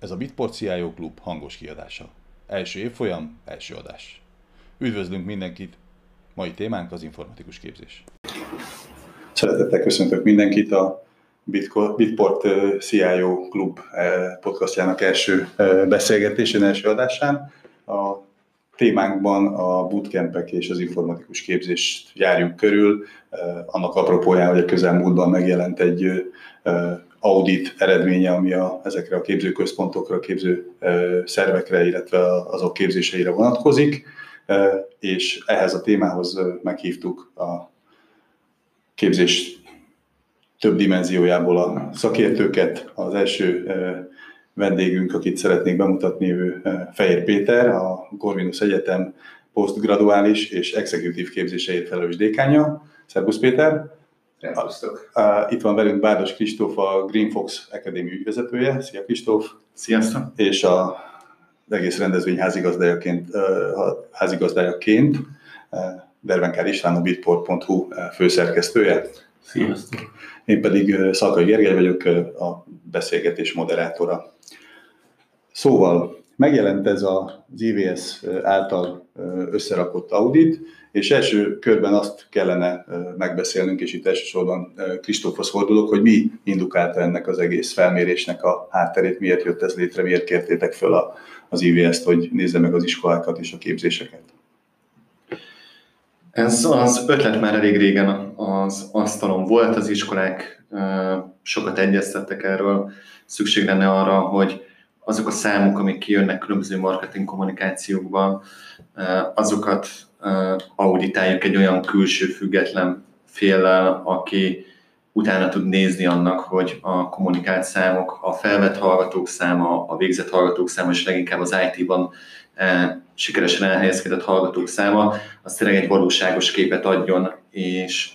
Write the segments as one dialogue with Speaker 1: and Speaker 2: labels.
Speaker 1: Ez a Bitport CIO Klub hangos kiadása. Első évfolyam, első adás. Üdvözlünk mindenkit! Mai témánk az informatikus képzés.
Speaker 2: Szeretettel köszöntök mindenkit a Bitport CIO Klub podcastjának első beszélgetésén, első adásán. A témánkban a bootcampek és az informatikus képzést járjuk körül, annak apropóján, hogy a közelmúltban megjelent egy audit eredménye, ami a, ezekre a képzőközpontokra, a képző szervekre, illetve azok képzéseire vonatkozik, és ehhez a témához meghívtuk a képzés több dimenziójából a szakértőket. Az első vendégünk, akit szeretnék bemutatni, ő Fehér Péter, a Corvinus Egyetem posztgraduális és exekutív képzéseért felelős dékánya. Szervusz Péter!
Speaker 3: Szervusztok!
Speaker 2: Itt van velünk Bárdos Kristóf, a Green Fox Academy ügyvezetője. Szia Kristóf!
Speaker 3: Sziasztok!
Speaker 2: És a, az egész rendezvény házigazdájaként, házigazdájaként Dervenkár István, a bitport.hu főszerkesztője.
Speaker 3: Sziasztok!
Speaker 2: Én pedig Szalkai Gergely vagyok, a beszélgetés moderátora. Szóval megjelent ez az IVS által összerakott audit, és első körben azt kellene megbeszélnünk, és itt elsősorban Kristófhoz fordulok, hogy mi indukálta ennek az egész felmérésnek a hátterét, miért jött ez létre, miért kértétek föl az IVS-t, hogy nézze meg az iskolákat és a képzéseket.
Speaker 3: Ez az ötlet már elég régen az asztalon volt, az iskolák sokat egyeztettek erről, szükség lenne arra, hogy azok a számok, amik kijönnek különböző marketing kommunikációkban, azokat auditáljuk egy olyan külső független féllel, aki utána tud nézni annak, hogy a kommunikált számok, a felvett hallgatók száma, a végzett hallgatók száma, és leginkább az IT-ban sikeresen elhelyezkedett hallgatók száma, az tényleg egy valóságos képet adjon, és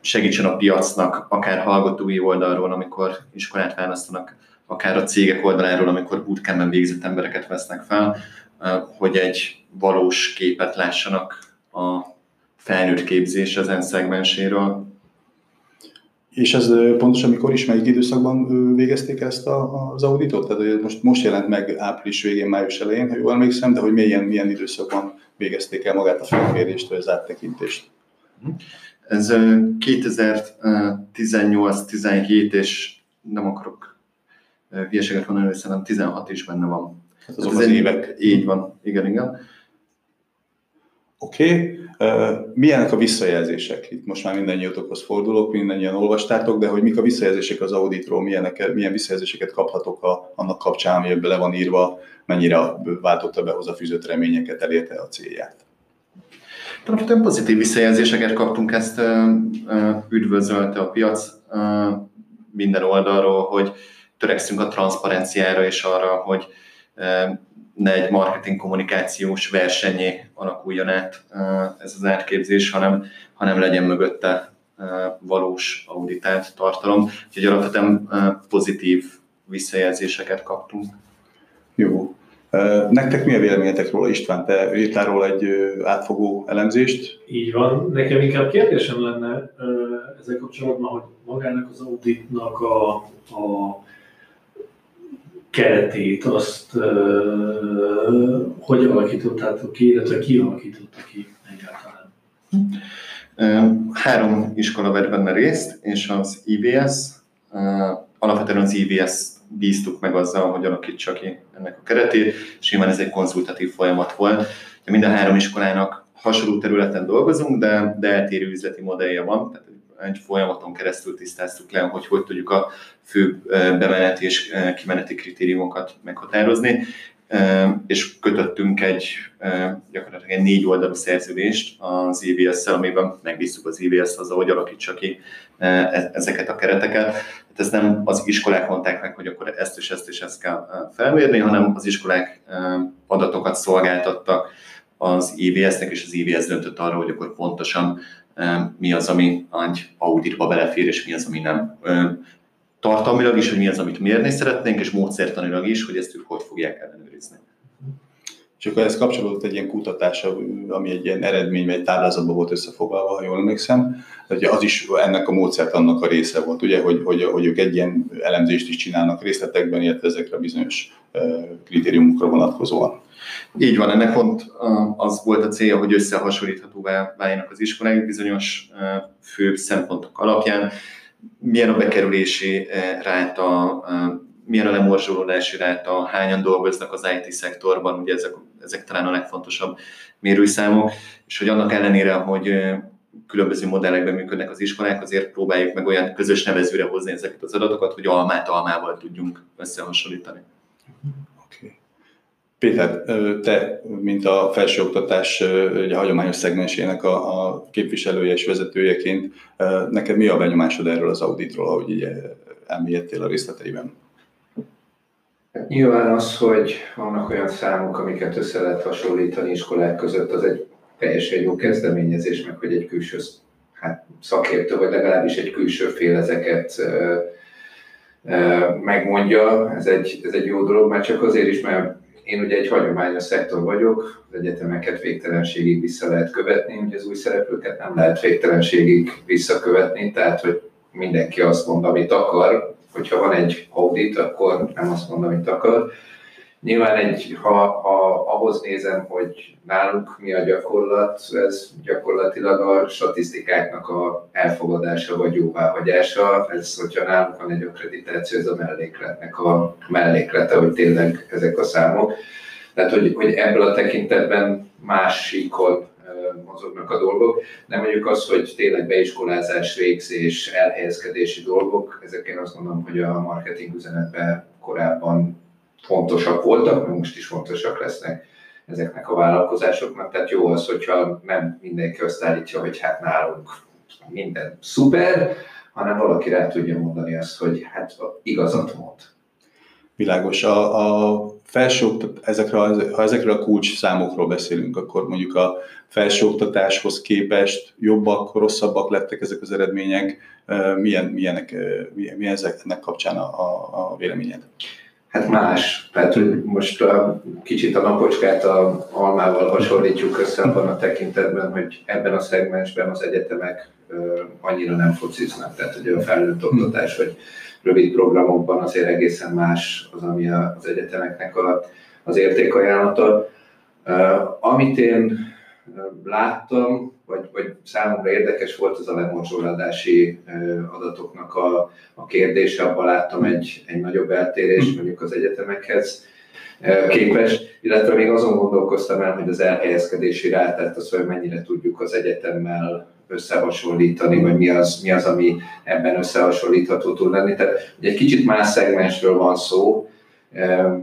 Speaker 3: segítsen a piacnak, akár hallgatói oldalról, amikor iskolát választanak, akár a cégek oldaláról, amikor bootcampben végzett embereket vesznek fel, hogy egy valós képet lássanak a felnőtt képzés az en szegmenséről.
Speaker 2: És ez pontosan mikor is, melyik időszakban végezték ezt az auditot? Tehát most, most jelent meg április végén, május elején, ha jól emlékszem, de hogy milyen, milyen időszakban végezték el magát a felmérést, vagy az áttekintést?
Speaker 3: Ez 2018-17, és nem akarok hülyeséget mondani, hogy szerintem 16 is benne van.
Speaker 2: Hát azok az, az évek.
Speaker 3: Így van, igen, igen.
Speaker 2: Oké. Okay. Milyenek a visszajelzések? Itt most már mindannyiatokhoz fordulok, mindannyian olvastátok, de hogy mik a visszajelzések az auditról, milyenek, milyen visszajelzéseket kaphatok a, annak kapcsán, ami ebbe le van írva, mennyire váltotta be hozzáfűzött reményeket, elérte a célját?
Speaker 3: Alapvetően pozitív visszajelzéseket kaptunk, ezt üdvözölte a piac minden oldalról, hogy törekszünk a transzparenciára és arra, hogy ne egy marketing kommunikációs versenyé alakuljon át ez az átképzés, hanem, hanem legyen mögötte valós auditált tartalom. Úgyhogy alapvetően pozitív visszajelzéseket kaptunk.
Speaker 2: Jó. Nektek mi a véleményetek róla, István? Te írtál róla egy átfogó elemzést?
Speaker 4: Így van. Nekem inkább kérdésem lenne ezzel kapcsolatban, hogy magának az auditnak a, a keretét, azt uh, hogy alakítottátok ki, illetve ki alakította ki egyáltalán?
Speaker 3: Három iskola vett benne részt, és az IVS, alapvetően az IVS bíztuk meg azzal, hogy alakítsa ki ennek a keretét, és nyilván ez egy konzultatív folyamat volt. Mind a három iskolának hasonló területen dolgozunk, de, de eltérő üzleti modellje van, tehát egy folyamaton keresztül tisztáztuk le, hogy hogy tudjuk a fő bemeneti és kimeneti kritériumokat meghatározni, és kötöttünk egy gyakorlatilag egy négy oldalú szerződést az EVS-szel, amiben megbíztuk az EVS-t azzal, hogy alakítsa ki e, ezeket a kereteket. Hát ez nem az iskolák mondták meg, hogy akkor ezt és ezt és ezt kell felmérni, hanem az iskolák adatokat szolgáltattak az EVS-nek, és az EVS döntött arra, hogy akkor pontosan mi az, ami egy auditba belefér, és mi az, ami nem. Tartalmilag is, hogy mi az, amit mérni szeretnénk, és módszertanilag is, hogy ezt ők hogy fogják ellenőrizni.
Speaker 2: És akkor ez kapcsolódott egy ilyen kutatás, ami egy ilyen eredmény, vagy egy táblázatban volt összefoglalva, ha jól emlékszem. hogy az is ennek a módszert annak a része volt, ugye, hogy, hogy, hogy ők egy ilyen elemzést is csinálnak részletekben, illetve ezekre bizonyos kritériumokra vonatkozóan.
Speaker 3: Így van, ennek pont az volt a célja, hogy összehasonlíthatóvá váljanak az iskolák bizonyos fő szempontok alapján. Milyen a bekerülési ráta, milyen a lemorzsolódási ráta, hányan dolgoznak az IT szektorban, ugye ezek, ezek talán a legfontosabb mérőszámok, és hogy annak ellenére, hogy különböző modellekben működnek az iskolák, azért próbáljuk meg olyan közös nevezőre hozni ezeket az adatokat, hogy almát almával tudjunk összehasonlítani.
Speaker 2: Péter, te, mint a felsőoktatás ugye, a hagyományos szegmensének a, a képviselője és vezetőjeként, neked mi a benyomásod erről az auditról, ahogy így elmélyedtél a részleteiben?
Speaker 5: Nyilván az, hogy vannak olyan számok, amiket össze lehet hasonlítani iskolák között, az egy teljesen jó kezdeményezés, meg hogy egy külső hát, szakértő, vagy legalábbis egy külső fél ezeket megmondja, ez egy, ez egy jó dolog, már csak azért is, mert én ugye egy hagyományos szektor vagyok, az egyetemeket végtelenségig vissza lehet követni, ugye az új szereplőket nem lehet végtelenségig visszakövetni, tehát hogy mindenki azt mond, amit akar, hogyha van egy audit, akkor nem azt mond, amit akar. Nyilván egy, ha, ha ahhoz nézem, hogy nálunk mi a gyakorlat, ez gyakorlatilag a statisztikáknak a elfogadása vagy jóváhagyása. Ez, hogyha nálunk van egy akkreditáció, ez a mellékletnek a melléklete, hogy tényleg ezek a számok. Tehát, hogy, hogy ebből a tekintetben másikon mozognak a dolgok, de mondjuk az, hogy tényleg beiskolázás, végzés, elhelyezkedési dolgok, ezek azt mondom, hogy a marketing üzenetben korábban fontosak voltak, most is fontosak lesznek ezeknek a vállalkozásoknak. Tehát jó az, hogyha nem mindenki azt állítja, hogy hát nálunk minden szuper, hanem valaki rá tudja mondani azt, hogy hát igazat mond.
Speaker 2: Világos. A, a felsőoktat, ezekre, ha ezekről a kulcs számokról beszélünk, akkor mondjuk a felsőoktatáshoz képest jobbak, rosszabbak lettek ezek az eredmények. Milyen, milyenek, milyen, milyen ezeknek kapcsán a, a, a véleményed?
Speaker 5: Hát más. Tehát, hogy most a, kicsit a napocskát a almával hasonlítjuk össze abban a tekintetben, hogy ebben a szegmensben az egyetemek ö, annyira nem fociznak. Tehát ugye a felnőtt oktatás, vagy rövid programokban azért egészen más az, ami az egyetemeknek a, az értékajánlata. Amit én láttam, vagy, vagy számomra érdekes volt az a lemorzsolódási adatoknak a, a kérdése, abban láttam egy, egy nagyobb eltérést mondjuk az egyetemekhez képes, illetve még azon gondolkoztam el, hogy az elhelyezkedési rátát, az, hogy mennyire tudjuk az egyetemmel összehasonlítani, vagy mi az, mi az, ami ebben összehasonlítható tud lenni. Tehát egy kicsit más szegmensről van szó,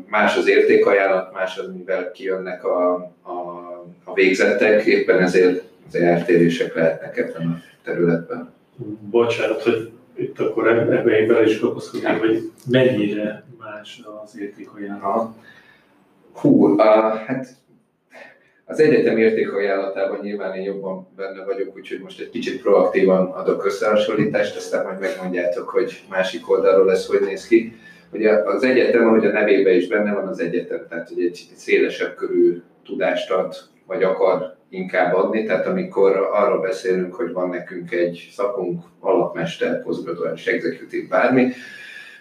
Speaker 5: más az értékajánlat, más az, mivel kijönnek a, a, a végzettek, éppen ezért az eltérések lehetnek ebben a területben.
Speaker 4: Bocsánat, hogy itt akkor ebben bele is kapaszkodnék, hogy mennyire más az értékajánlat.
Speaker 5: Hú, uh, hát az egyetem értékajánlatában nyilván én jobban benne vagyok, úgyhogy most egy kicsit proaktívan adok összehasonlítást, aztán majd megmondjátok, hogy másik oldalról ez hogy néz ki. Ugye az egyetem, ahogy a nevében is benne van az egyetem, tehát hogy egy szélesebb körű tudást ad, vagy akar inkább adni, tehát amikor arról beszélünk, hogy van nekünk egy szakunk, alapmester, postgraduális, executive, bármi,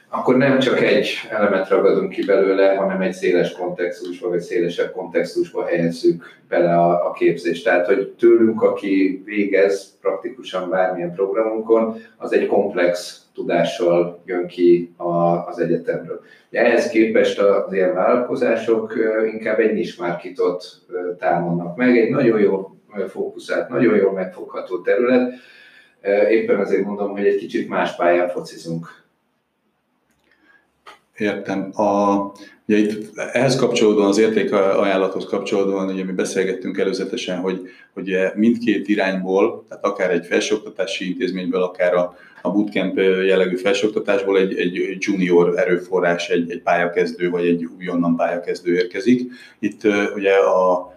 Speaker 5: akkor nem csak egy elemet ragadunk ki belőle, hanem egy széles kontextusba, vagy szélesebb kontextusba helyezzük bele a, a képzést. Tehát, hogy tőlünk, aki végez praktikusan bármilyen programunkon, az egy komplex tudással jön ki a, az egyetemről. Ehhez képest az ilyen vállalkozások inkább egy nismárkitot támadnak meg, egy nagyon jó fókuszált, nagyon jól megfogható terület. Éppen azért mondom, hogy egy kicsit más pályán focizunk
Speaker 2: Értem. A, ugye itt ehhez kapcsolódóan, az értékajánlathoz kapcsolódóan, ugye mi beszélgettünk előzetesen, hogy, hogy mindkét irányból, tehát akár egy felsőoktatási intézményből, akár a, a bootcamp jellegű felsőoktatásból egy, egy junior erőforrás, egy, egy pályakezdő vagy egy újonnan pályakezdő érkezik. Itt ugye a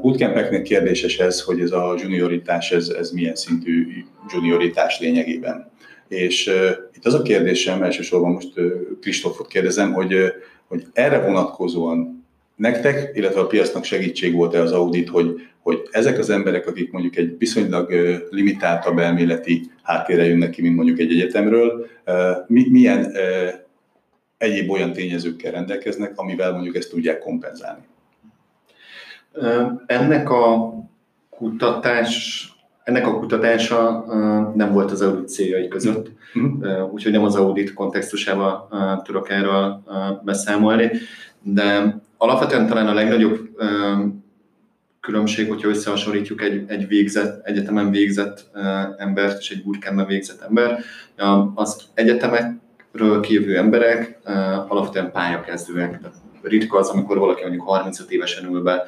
Speaker 2: bootcampeknek kérdéses ez, hogy ez a junioritás, ez, ez milyen szintű junioritás lényegében. És itt az a kérdésem, elsősorban most Kristófot kérdezem, hogy, hogy erre vonatkozóan nektek, illetve a piacnak segítség volt-e az audit, hogy, hogy ezek az emberek, akik mondjuk egy viszonylag limitáltabb elméleti háttérre jönnek ki, mint mondjuk egy egyetemről, milyen egyéb olyan tényezőkkel rendelkeznek, amivel mondjuk ezt tudják kompenzálni?
Speaker 3: Ennek a kutatás ennek a kutatása nem volt az audit céljai között, uh-huh. úgyhogy nem az audit kontextusában tudok erről beszámolni, de alapvetően talán a legnagyobb különbség, hogyha összehasonlítjuk egy, egy végzett, egyetemen végzett embert és egy bootcampben végzett ember, az egyetemekről kívül emberek alapvetően pályakezdőek. Ritka az, amikor valaki mondjuk 35 évesen ül be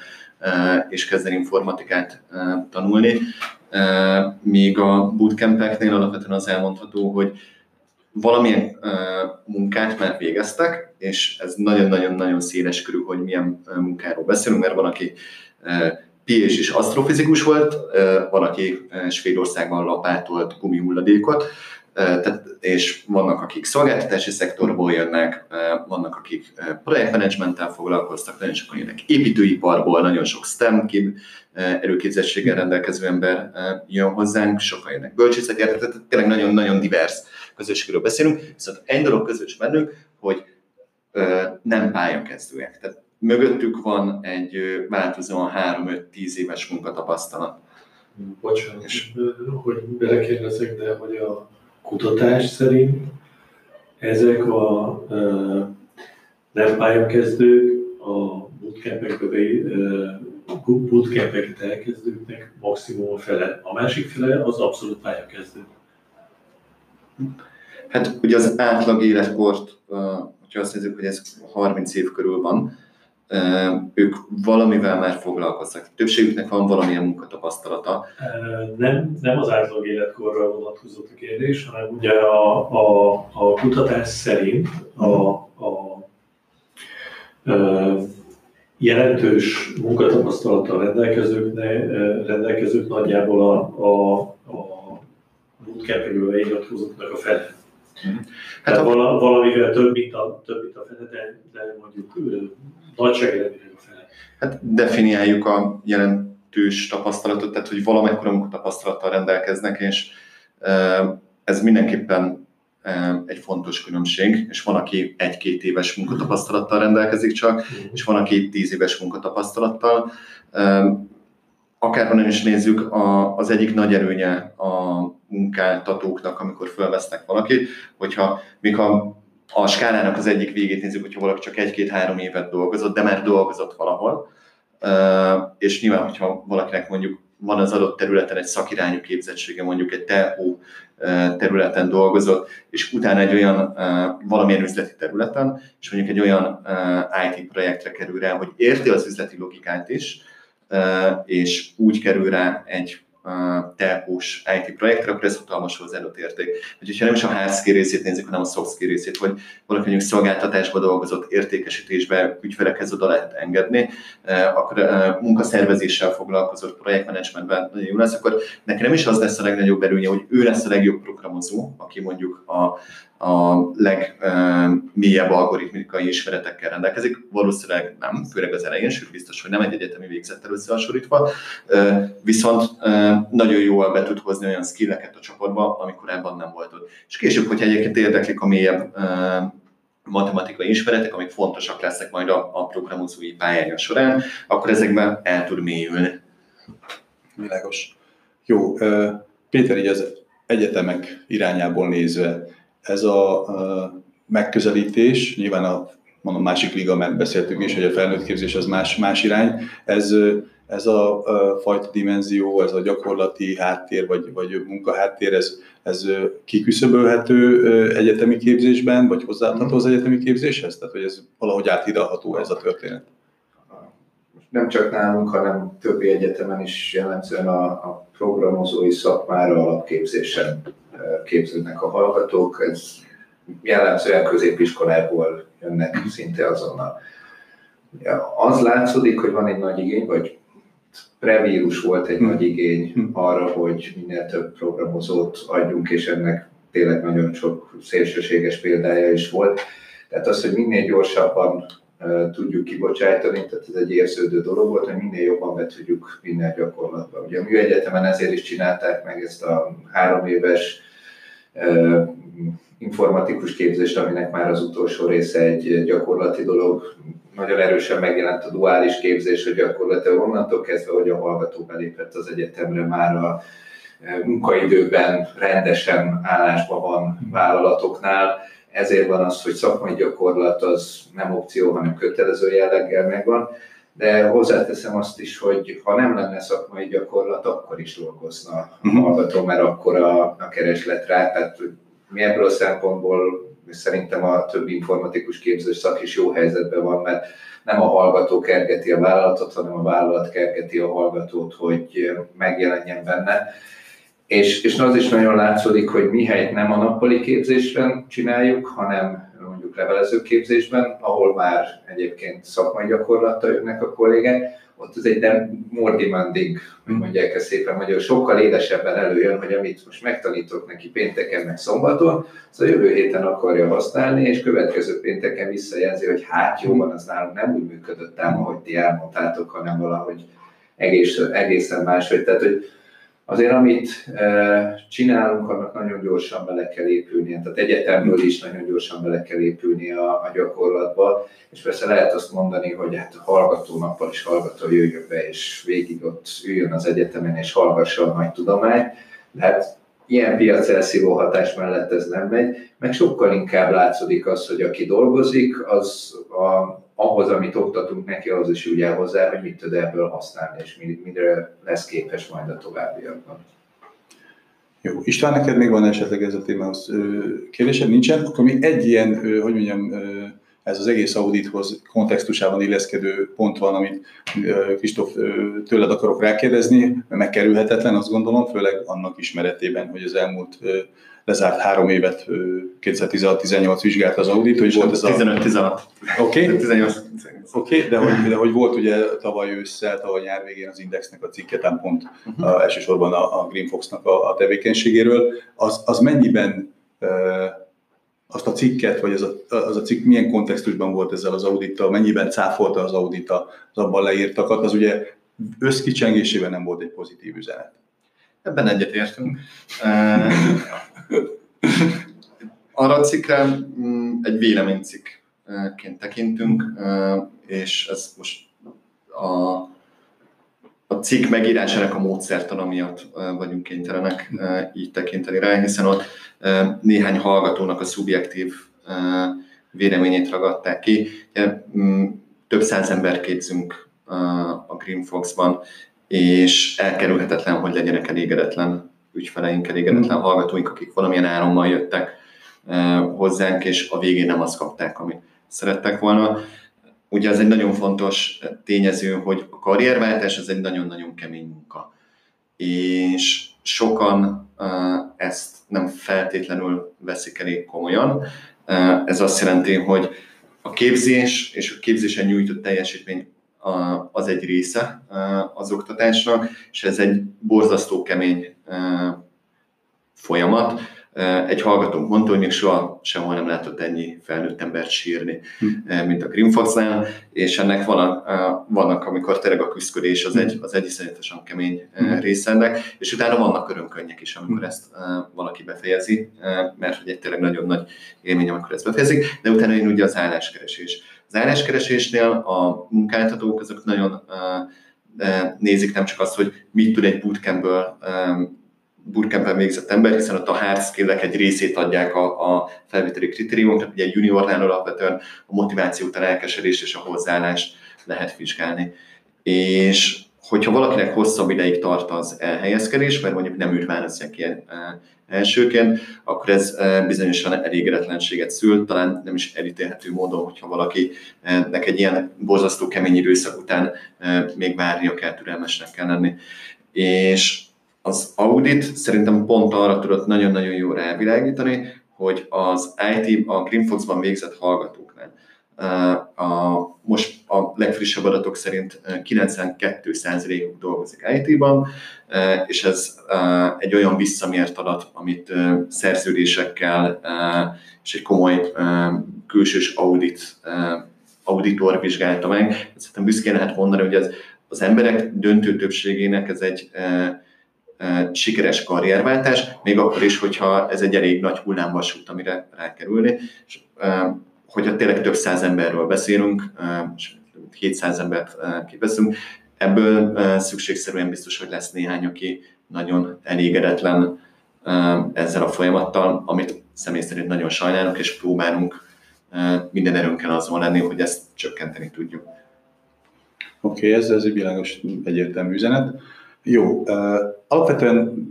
Speaker 3: és kezdeni informatikát tanulni, míg a bootcampeknél alapvetően az elmondható, hogy valamilyen munkát már végeztek, és ez nagyon-nagyon-nagyon széles körül, hogy milyen munkáról beszélünk, mert van, aki PhD és asztrofizikus volt, van, aki Svédországban lapátolt gumihulladékot, tehát, és vannak, akik szolgáltatási szektorból jönnek, vannak, akik projektmenedzsmenttel foglalkoztak, nagyon sokan jönnek építőiparból, nagyon sok STEM erőképzettséggel rendelkező ember jön hozzánk, sokan jönnek bölcsészekért, tehát tényleg nagyon-nagyon divers közösségről beszélünk, viszont egy dolog közös bennünk, hogy nem pályakezdőek. Tehát mögöttük van egy változóan 3-5-10 éves munkatapasztalat.
Speaker 4: Bocsánat, és... hogy belekérdezek, de hogy a kutatás szerint ezek a nem pályakezdők a bootcampeket elkezdőknek maximum a fele. A másik fele az abszolút pályakezdő.
Speaker 3: Hát ugye az átlag életkort, hogyha azt nézzük, hogy ez 30 év körül van, ők valamivel már foglalkoztak. Többségüknek van valamilyen munkatapasztalata.
Speaker 4: Nem, nem az átlag életkorra vonatkozott a kérdés, hanem ugye a, a, a kutatás szerint a, a, a jelentős munkatapasztalattal rendelkezőknek, rendelkezők nagyjából a, a, a bootcampekből iratkozóknak a fele. Hát a... valamivel több, mint a, több, mint a fele, de, de mondjuk fele.
Speaker 3: Hát definiáljuk a jelentős tapasztalatot, tehát hogy valamekkora tapasztalattal rendelkeznek, és ez mindenképpen egy fontos különbség, és van, aki egy-két éves munkatapasztalattal rendelkezik csak, mhm. és van, aki tíz éves munkatapasztalattal. Akárhonnan is nézzük, az egyik nagy előnye a munkáltatóknak, amikor felvesznek valakit, hogyha még a a skálának az egyik végét nézzük, hogyha valaki csak egy-két-három évet dolgozott, de már dolgozott valahol, és nyilván, hogyha valakinek mondjuk van az adott területen egy szakirányú képzettsége, mondjuk egy telhó területen dolgozott, és utána egy olyan valamilyen üzleti területen, és mondjuk egy olyan IT projektre kerül rá, hogy érti az üzleti logikát is, és úgy kerül rá egy telkós IT projektre, akkor ez hatalmas hozzáadott érték. Úgyhogy ha nem is a hard skill részét nézzük, hanem a soft skill részét, hogy valaki mondjuk szolgáltatásba dolgozott, értékesítésbe, ügyfelekhez oda lehet engedni, akkor munkaszervezéssel foglalkozott, projektmenedzsmentben nagyon jó lesz, akkor neki nem is az lesz a legnagyobb előnye, hogy ő lesz a legjobb programozó, aki mondjuk a a legmélyebb algoritmikai ismeretekkel rendelkezik. Valószínűleg nem, főleg az elején, sőt biztos, hogy nem egy egyetemi végzettel összehasonlítva, viszont nagyon jól be tud hozni olyan skilleket a csoportba, amikor ebben nem volt ott. És később, hogyha egyébként érdeklik a mélyebb matematikai ismeretek, amik fontosak lesznek majd a, a programozói pályája során, akkor ezekben el tud mélyülni.
Speaker 2: Világos. Jó, Péter, így az egyetemek irányából nézve, ez a, megközelítés, nyilván a mondom, másik liga, mert beszéltünk is, hogy a felnőtt képzés az más, más irány, ez, ez a, a fajta dimenzió, ez a gyakorlati háttér, vagy, vagy munkaháttér, ez, ez kiküszöbölhető egyetemi képzésben, vagy hozzáadható az egyetemi képzéshez? Tehát, hogy ez valahogy áthidalható ez a történet?
Speaker 5: Nem csak nálunk, hanem többi egyetemen is jellemzően a, a programozói szakmára alapképzésen képződnek a hallgatók, ez jellemzően középiskolából jönnek szinte azonnal. Az látszódik, hogy van egy nagy igény, vagy prevírus volt egy hmm. nagy igény arra, hogy minél több programozót adjunk, és ennek tényleg nagyon sok szélsőséges példája is volt. Tehát az, hogy minél gyorsabban tudjuk kibocsájtani, tehát ez egy érződő dolog volt, hogy minél jobban be tudjuk vinni a gyakorlatba. Ugye a műegyetemen ezért is csinálták meg ezt a három éves informatikus képzést, aminek már az utolsó része egy gyakorlati dolog. Nagyon erősen megjelent a duális képzés, hogy gyakorlatilag onnantól kezdve, hogy a hallgató belépett az egyetemre, már a munkaidőben rendesen állásban van vállalatoknál, ezért van az, hogy szakmai gyakorlat az nem opció, hanem kötelező jelleggel megvan, de hozzáteszem azt is, hogy ha nem lenne szakmai gyakorlat, akkor is dolgozna a mhm. hallgató, mert akkor a, a kereslet rá, tehát mi ebből a szempontból szerintem a többi informatikus képzős szak is jó helyzetben van, mert nem a hallgató kergeti a vállalatot, hanem a vállalat kergeti a hallgatót, hogy megjelenjen benne. És, és az is nagyon látszódik, hogy mihelyt nem a nappali képzésben csináljuk, hanem mondjuk levelező képzésben, ahol már egyébként szakmai gyakorlattal jönnek a kollégák, ott az egy nem more demanding, hogy mondják ezt szépen magyar, sokkal édesebben előjön, hogy amit most megtanítok neki pénteken, meg szombaton, az a jövő héten akarja használni, és következő pénteken visszajelzi, hogy hát jó van, az nálunk nem úgy működött ám, ahogy ti elmondtátok, hanem valahogy egész, egészen máshogy. Tehát, hogy Azért amit csinálunk, annak nagyon gyorsan bele kell épülnie, tehát egyetemről is nagyon gyorsan bele kell épülni a, a gyakorlatba, és persze lehet azt mondani, hogy hát hallgató nappal is hallgató jöjjön be, és végig ott üljön az egyetemen, és hallgassa a nagy tudományt, de hát ilyen piac elszívó hatás mellett ez nem megy, meg sokkal inkább látszódik az, hogy aki dolgozik, az a, ahhoz, amit oktatunk neki, az is úgy hozzá, hogy mit tud ebből használni, és mire lesz képes majd a továbbiakban.
Speaker 2: Jó, István, neked még van esetleg ez a témához kérdésed? Nincsen? Akkor még egy ilyen, hogy mondjam, ez az egész audithoz kontextusában illeszkedő pont van, amit Kristóf tőled akarok rákérdezni, mert megkerülhetetlen, azt gondolom, főleg annak ismeretében, hogy az elmúlt lezárt három évet, 2016-18 vizsgált az audit, hogy volt ez a...
Speaker 3: 15-16.
Speaker 2: Oké, okay. 18. okay, de, hogy, de hogy volt ugye tavaly ősszel, tavaly nyár végén az Indexnek a cikketán pont uh-huh. a, elsősorban a, a Greenfoxnak a, a tevékenységéről, az, az mennyiben uh, azt a cikket, vagy az a, az a cikk milyen kontextusban volt ezzel az audittal, mennyiben cáfolta az audita az abban leírtakat, az ugye összkicsengésében nem volt egy pozitív üzenet.
Speaker 3: Ebben egyetértünk. Arra a cikkre mm, egy véleménycikkként tekintünk, és ez most a, a cikk megírásának a módszertana miatt vagyunk kénytelenek így tekinteni rá, hiszen ott néhány hallgatónak a szubjektív véleményét ragadták ki. Mm, több száz ember képzünk a Green Fox-ban, és elkerülhetetlen, hogy legyenek elégedetlen ügyfeleink, elégedetlen mm. hallgatóink, akik valamilyen árammal jöttek hozzánk, és a végén nem azt kapták, amit szerettek volna. Ugye ez egy nagyon fontos tényező, hogy a karrierváltás ez egy nagyon-nagyon kemény munka. És sokan ezt nem feltétlenül veszik elég komolyan. Ez azt jelenti, hogy a képzés és a képzésen nyújtott teljesítmény az egy része az oktatásnak, és ez egy borzasztó kemény folyamat. Egy hallgatónk mondta, hogy még soha sehol nem látott ennyi felnőtt embert sírni, hm. mint a Grimfoxnál, és ennek van vannak, amikor tényleg a küzdködés az egy, az egy iszonyatosan kemény hm. része ennek, és utána vannak örömkönnyek is, amikor hm. ezt valaki befejezi, mert hogy egy tényleg nagyon nagy élmény, amikor ezt befejezik, de utána jön ugye az álláskeresés az álláskeresésnél a munkáltatók azok nagyon nézik nem csak azt, hogy mit tud egy bootcampből bootcampen végzett ember, hiszen ott a hard skill egy részét adják a, a felvételi kritériumoknak, ugye egy juniornál alapvetően a motivációt, a lelkesedést és a hozzáállást lehet vizsgálni. És hogyha valakinek hosszabb ideig tart az elhelyezkedés, mert mondjuk nem őt választják ki elsőként, akkor ez bizonyosan elégedetlenséget szül, talán nem is elítélhető módon, hogyha valakinek egy ilyen borzasztó kemény időszak után még várnia kell, türelmesnek kell lenni. És az audit szerintem pont arra tudott nagyon-nagyon jól rávilágítani, hogy az IT, a Greenfox-ban végzett hallgatóknál a, most a legfrissebb adatok szerint 92%-uk dolgozik IT-ban, és ez egy olyan visszamért adat, amit szerződésekkel és egy komoly külsős audit auditor vizsgálta meg. Szerintem büszkén lehet mondani, hogy ez az emberek döntő többségének ez egy e, sikeres karrierváltás, még akkor is, hogyha ez egy elég nagy hullámvasút, amire rákerülni. És, e, hogyha tényleg több száz emberről beszélünk, és 700 embert kiveszünk, ebből szükségszerűen biztos, hogy lesz néhány, aki nagyon elégedetlen ezzel a folyamattal, amit személy szerint nagyon sajnálunk, és próbálunk minden erőnkkel azon lenni, hogy ezt csökkenteni tudjuk.
Speaker 2: Oké, okay, ez, ez egy világos, egyértelmű üzenet. Jó, alapvetően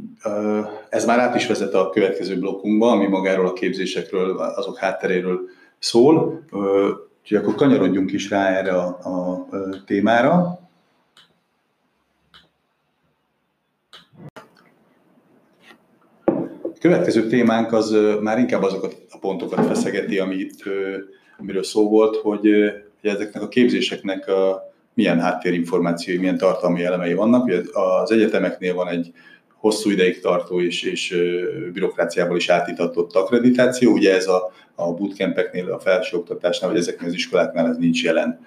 Speaker 2: ez már át is vezet a következő blokkunkba, ami magáról a képzésekről, azok hátteréről szól. Úgyhogy akkor kanyarodjunk is rá erre a, a témára. következő témánk az már inkább azokat a pontokat feszegeti, amit, amiről szó volt, hogy, hogy ezeknek a képzéseknek a, milyen háttérinformációi, milyen tartalmi elemei vannak. Ugye az egyetemeknél van egy hosszú ideig tartó és, és bürokráciából is átítatott akkreditáció, ugye ez a, a bootcampeknél, a felsőoktatásnál, vagy ezeknél az iskoláknál ez nincs jelen.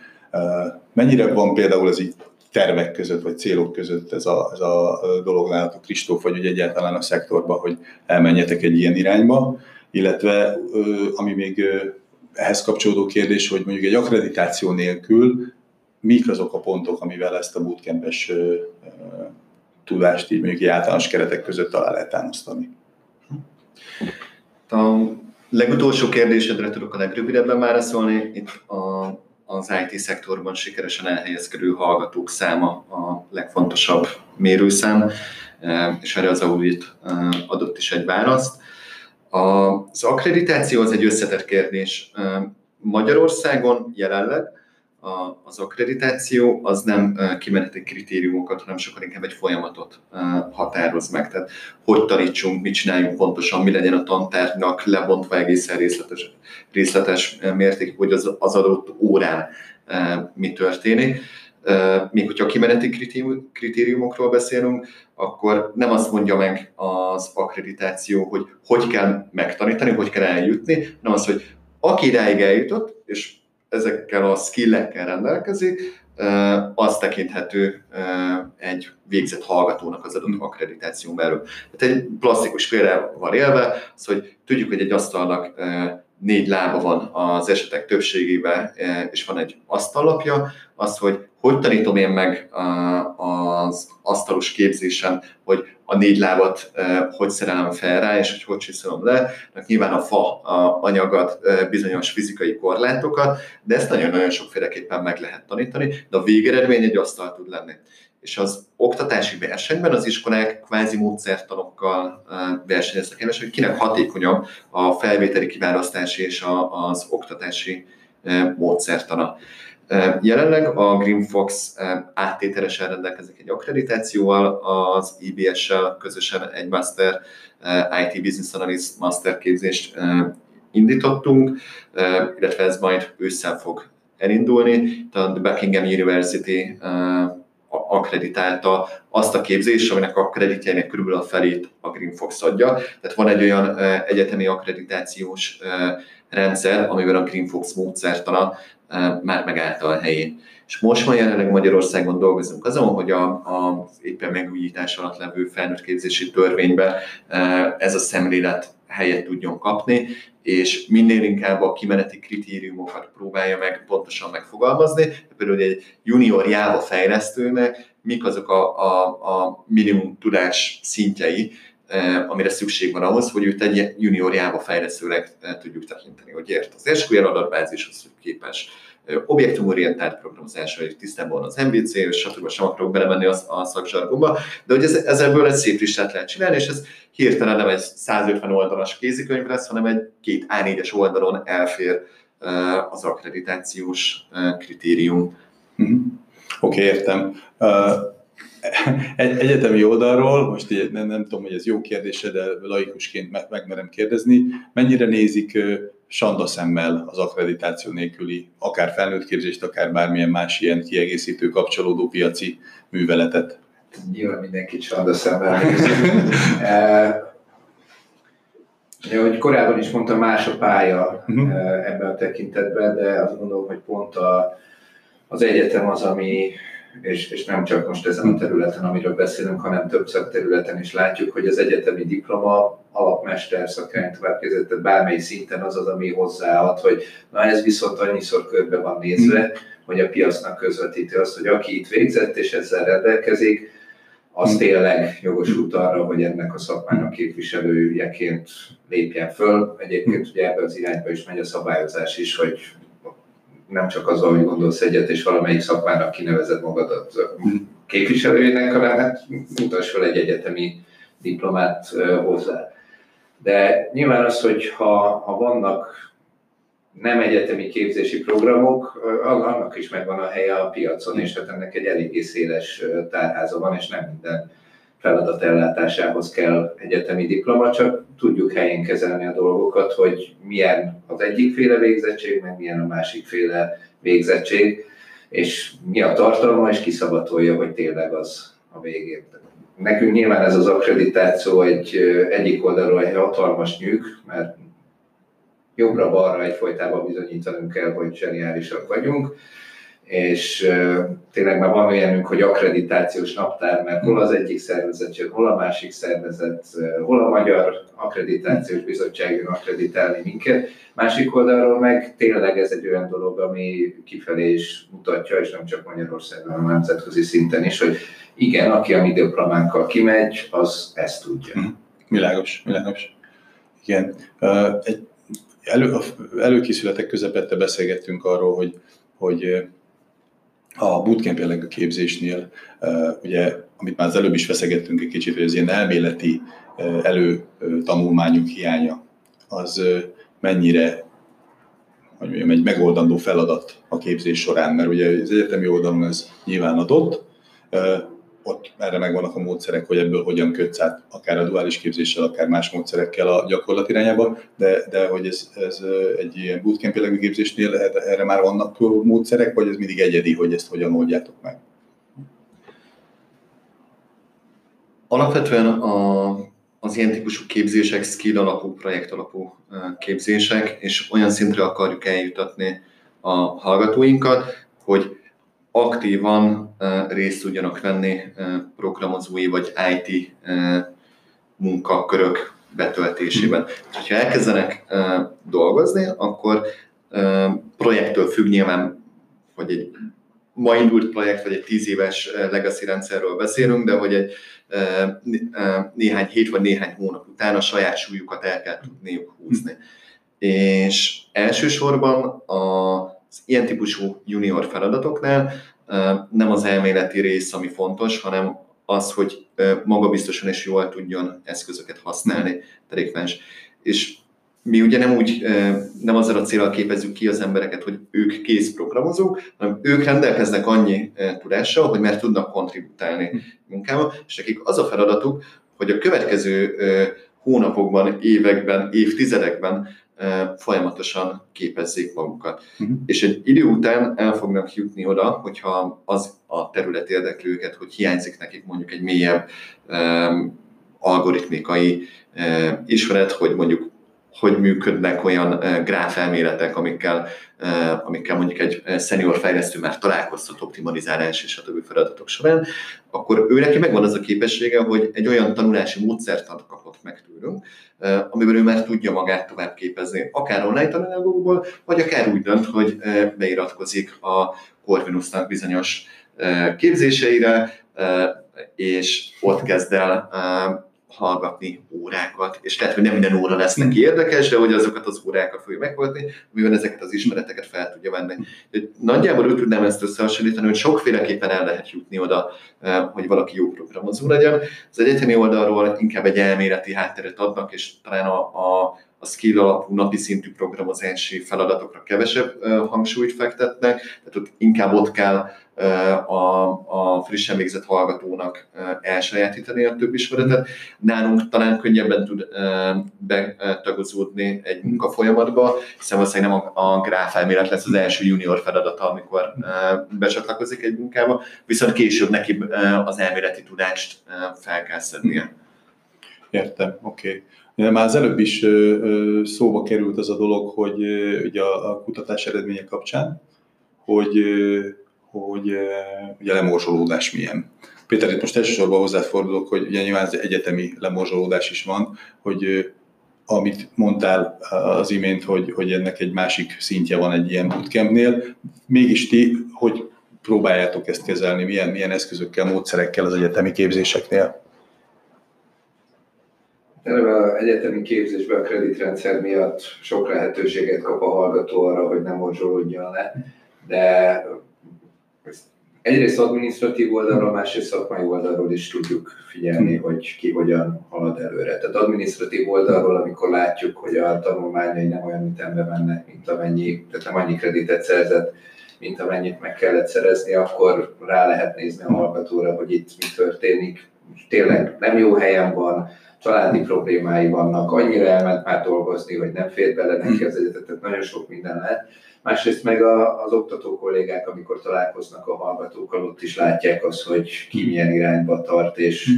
Speaker 2: Mennyire van például ez így tervek között, vagy célok között ez a, ez a dolog nálatok, Kristóf, vagy hogy egyáltalán a szektorban, hogy elmenjetek egy ilyen irányba, illetve ami még ehhez kapcsolódó kérdés, hogy mondjuk egy akkreditáció nélkül mik azok a pontok, amivel ezt a bootcampes tudást így mondjuk általános keretek között alá lehet támasztani.
Speaker 3: A legutolsó kérdésedre tudok a legrövidebben válaszolni. Itt a az IT szektorban sikeresen elhelyezkedő hallgatók száma a legfontosabb mérőszám, és erre az audit adott is egy választ. Az akkreditáció az egy összetett kérdés. Magyarországon jelenleg az akkreditáció az nem kimeneti kritériumokat, hanem sokkal inkább egy folyamatot határoz meg. Tehát hogy tanítsunk, mit csináljunk pontosan, mi legyen a tantárgynak lebontva egészen részletes, részletes mértékig, hogy az, az adott órán mi történik. Még hogyha a kimeneti kritériumokról beszélünk, akkor nem azt mondja meg az akkreditáció, hogy hogy kell megtanítani, hogy kell eljutni, hanem az, hogy aki idáig eljutott, és ezekkel a skillekkel rendelkezik, az tekinthető egy végzett hallgatónak az adott akkreditáció belül. Tehát egy plastikus példával élve, az, hogy tudjuk, hogy egy asztalnak négy lába van az esetek többségében, és van egy asztallapja, az, hogy hogy tanítom én meg az asztalos képzésen, hogy a négy lábat hogy szerelem fel rá, és hogy hogy csiszolom le. Nyilván a fa a anyagat bizonyos fizikai korlátokat, de ezt nagyon-nagyon sokféleképpen meg lehet tanítani, de a végeredmény egy asztal tud lenni. És az oktatási versenyben az iskolák kvázi módszertanokkal versenyeznek és hogy kinek hatékonyabb a felvételi kiválasztási és az oktatási módszertana. Jelenleg a GreenFox áttételesen rendelkezik egy akkreditációval, az IBS-sel közösen egy Master IT Business Analyst Master képzést indítottunk, illetve ez majd ősszel fog elindulni. A Buckingham University akkreditálta azt a képzést, aminek a kreditjeinek körülbelül a felét a GreenFox adja. Tehát van egy olyan egyetemi akkreditációs rendszer, amivel a GreenFox módszertana már megállta a helyét. És most van jelenleg Magyarországon dolgozunk azon, hogy a, a éppen megújítás alatt levő felnőtt képzési törvénybe ez a szemlélet helyet tudjon kapni, és minél inkább a kimeneti kritériumokat próbálja meg pontosan megfogalmazni. Például egy junior Java fejlesztőnek mik azok a, a, a minimum tudás szintjei, amire szükség van ahhoz, hogy őt egy junior Java fejlesztőleg tudjuk tekinteni, hogy ért az SQL adatbázishoz, hogy képes objektumorientált programozásra, hogy tisztában az MVC, és stb. sem akarok belemenni a, a szakzsargomba, de hogy ez, ezzel egy szép listát lehet csinálni, és ez hirtelen nem egy 150 oldalas kézikönyv lesz, hanem egy két A4-es oldalon elfér az akkreditációs kritérium.
Speaker 2: Mm-hmm. Oké, okay, értem. Uh, egy, egyetemi oldalról, most így, nem, nem tudom, hogy ez jó kérdése, de laikusként meg, megmerem kérdezni, mennyire nézik sanda szemmel az akkreditáció nélküli, akár felnőtt képzést, akár bármilyen más ilyen kiegészítő, kapcsolódó piaci műveletet?
Speaker 5: Nyilván mindenki sanda szemmel Ja, hogy korábban is mondtam, más a pálya uh-huh. ebben a tekintetben, de azt gondolom, hogy pont a, az egyetem az, ami, és, és nem csak most ezen a területen, amiről beszélünk, hanem több szakterületen is látjuk, hogy az egyetemi diploma, alapmester, szakrány továbbképzett, tehát bármely szinten az az, ami hozzáad, hogy na ez viszont annyiszor körbe van nézve, hogy a piacnak közvetíti azt, hogy aki itt végzett és ezzel rendelkezik, az tényleg jogosult arra, hogy ennek a szakmának képviselőjeként lépjen föl. Egyébként ugye ebbe az irányba is megy a szabályozás is, hogy nem csak az, hogy gondolsz egyet, és valamelyik szakmának kinevezed magadat képviselőjének, hanem hát mutass fel egy egyetemi diplomát hozzá. De nyilván az, hogy ha, ha vannak nem egyetemi képzési programok, annak is megvan a helye a piacon, és hát ennek egy eléggé széles tárháza van, és nem minden feladat ellátásához kell egyetemi diploma, csak tudjuk helyén kezelni a dolgokat, hogy milyen az egyik féle végzettség, meg milyen a másik féle végzettség, és mi a tartalma, és kiszavatolja, hogy tényleg az a végén. Nekünk nyilván ez az akkreditáció egy, egyik oldalról egy hatalmas nyűg, mert jobbra-balra egyfolytában bizonyítanunk kell, hogy zseniálisak vagyunk, és tényleg már van olyanunk, hogy akkreditációs naptár, mert hol az egyik szervezet jön, hol a másik szervezet, hol a Magyar Akkreditációs Bizottság jön akkreditálni minket. Másik oldalról meg tényleg ez egy olyan dolog, ami kifelé is mutatja, és nem csak Magyarországon, hanem nemzetközi szinten is, hogy igen, aki a mi diplománkkal kimegy, az ezt tudja.
Speaker 2: Világos, világos. Igen. Elő, előkészületek közepette beszélgettünk arról, hogy, hogy a bootcamp jellegű képzésnél, ugye, amit már az előbb is feszegettünk egy kicsit, hogy az ilyen elméleti ö, előtanulmányok hiánya, az mennyire hogy mondjam, egy megoldandó feladat a képzés során, mert ugye az egyetemi oldalon ez nyilván adott, ott erre megvannak a módszerek, hogy ebből hogyan kötsz át, akár a duális képzéssel, akár más módszerekkel a gyakorlat irányába, de, de hogy ez, ez egy ilyen bootcamp jellegű képzésnél erre, már vannak módszerek, vagy ez mindig egyedi, hogy ezt hogyan oldjátok meg?
Speaker 3: Alapvetően a, az ilyen típusú képzések skill alapú, projekt alapú képzések, és olyan szintre akarjuk eljutatni a hallgatóinkat, hogy aktívan részt tudjanak venni programozói vagy IT munkakörök betöltésében. És ha elkezdenek dolgozni, akkor projektől függ nyilván, hogy egy ma indult projekt, vagy egy tíz éves legacy rendszerről beszélünk, de hogy egy néhány hét vagy néhány hónap után a saját súlyukat el kell tudniuk húzni. És elsősorban az ilyen típusú junior feladatoknál nem az elméleti rész, ami fontos, hanem az, hogy magabiztosan és jól tudjon eszközöket használni, derékváns. És mi ugye nem úgy, nem azzal a célral képezzük ki az embereket, hogy ők kész programozók, hanem ők rendelkeznek annyi tudással, hogy már tudnak kontributálni munkába, és nekik az a feladatuk, hogy a következő hónapokban, években, évtizedekben folyamatosan képezzék magukat.
Speaker 2: Mhm.
Speaker 3: És egy idő után el fognak jutni oda, hogyha az a terület érdekli őket, hogy hiányzik nekik mondjuk egy mélyebb um, algoritmikai uh, ismeret, hogy mondjuk hogy működnek olyan gráfelméletek, amikkel, amikkel mondjuk egy senior fejlesztő már találkozhat optimalizálás és a többi feladatok során, akkor ő neki megvan az a képessége, hogy egy olyan tanulási módszertant kapott meg tőlünk, amiben ő már tudja magát tovább képezni, akár online tananyagokból, vagy akár úgy dönt, hogy beiratkozik a Corvinusnak bizonyos képzéseire, és ott kezd el hallgatni órákat, és lehet, hogy nem minden óra lesz neki érdekes, de hogy azokat az órákat fogja meghallgatni, amiben ezeket az ismereteket fel tudja venni. Nagyjából úgy tudnám ezt összehasonlítani, hogy sokféleképpen el lehet jutni oda, eh, hogy valaki jó programozó legyen. Az egyetemi oldalról inkább egy elméleti hátteret adnak, és talán a, a a skill alapú napi szintű programozási feladatokra kevesebb hangsúlyt fektetnek, tehát ott inkább ott kell a, a frissen végzett hallgatónak elsajátítani a több ismeretet. Nálunk talán könnyebben tud betagozódni egy munkafolyamatba, hiszen valószínűleg nem a, a gráfelmélet lesz az első junior feladata, amikor becsatlakozik egy munkába, viszont később neki az elméleti tudást fel kell szednie.
Speaker 2: Értem, oké. Okay. Már az előbb is szóba került az a dolog, hogy ugye a kutatás eredménye kapcsán, hogy, hogy ugye a lemorzsolódás milyen. Péter, itt most elsősorban hozzád fordulok, hogy ugye nyilván az egyetemi lemorzsolódás is van, hogy amit mondtál az imént, hogy, hogy ennek egy másik szintje van egy ilyen bootcampnél, mégis ti hogy próbáljátok ezt kezelni, milyen, milyen eszközökkel, módszerekkel az egyetemi képzéseknél?
Speaker 5: Eleve az egyetemi képzésben a kreditrendszer miatt sok lehetőséget kap a hallgató arra, hogy nem morzsolódjon le, de egyrészt adminisztratív oldalról, másrészt szakmai oldalról is tudjuk figyelni, hogy ki hogyan halad előre. Tehát adminisztratív oldalról, amikor látjuk, hogy a tanulmányai nem olyan ütembe mennek, mint amennyi, tehát nem annyi kreditet szerzett, mint amennyit meg kellett szerezni, akkor rá lehet nézni a hallgatóra, hogy itt mi történik. Tényleg nem jó helyen van, családi problémái vannak, annyira elment már dolgozni, hogy nem fér bele neki az egyetet, tehát nagyon sok minden lehet. Másrészt meg a, az oktató kollégák, amikor találkoznak a hallgatókkal, ott is látják azt, hogy ki milyen irányba tart, és,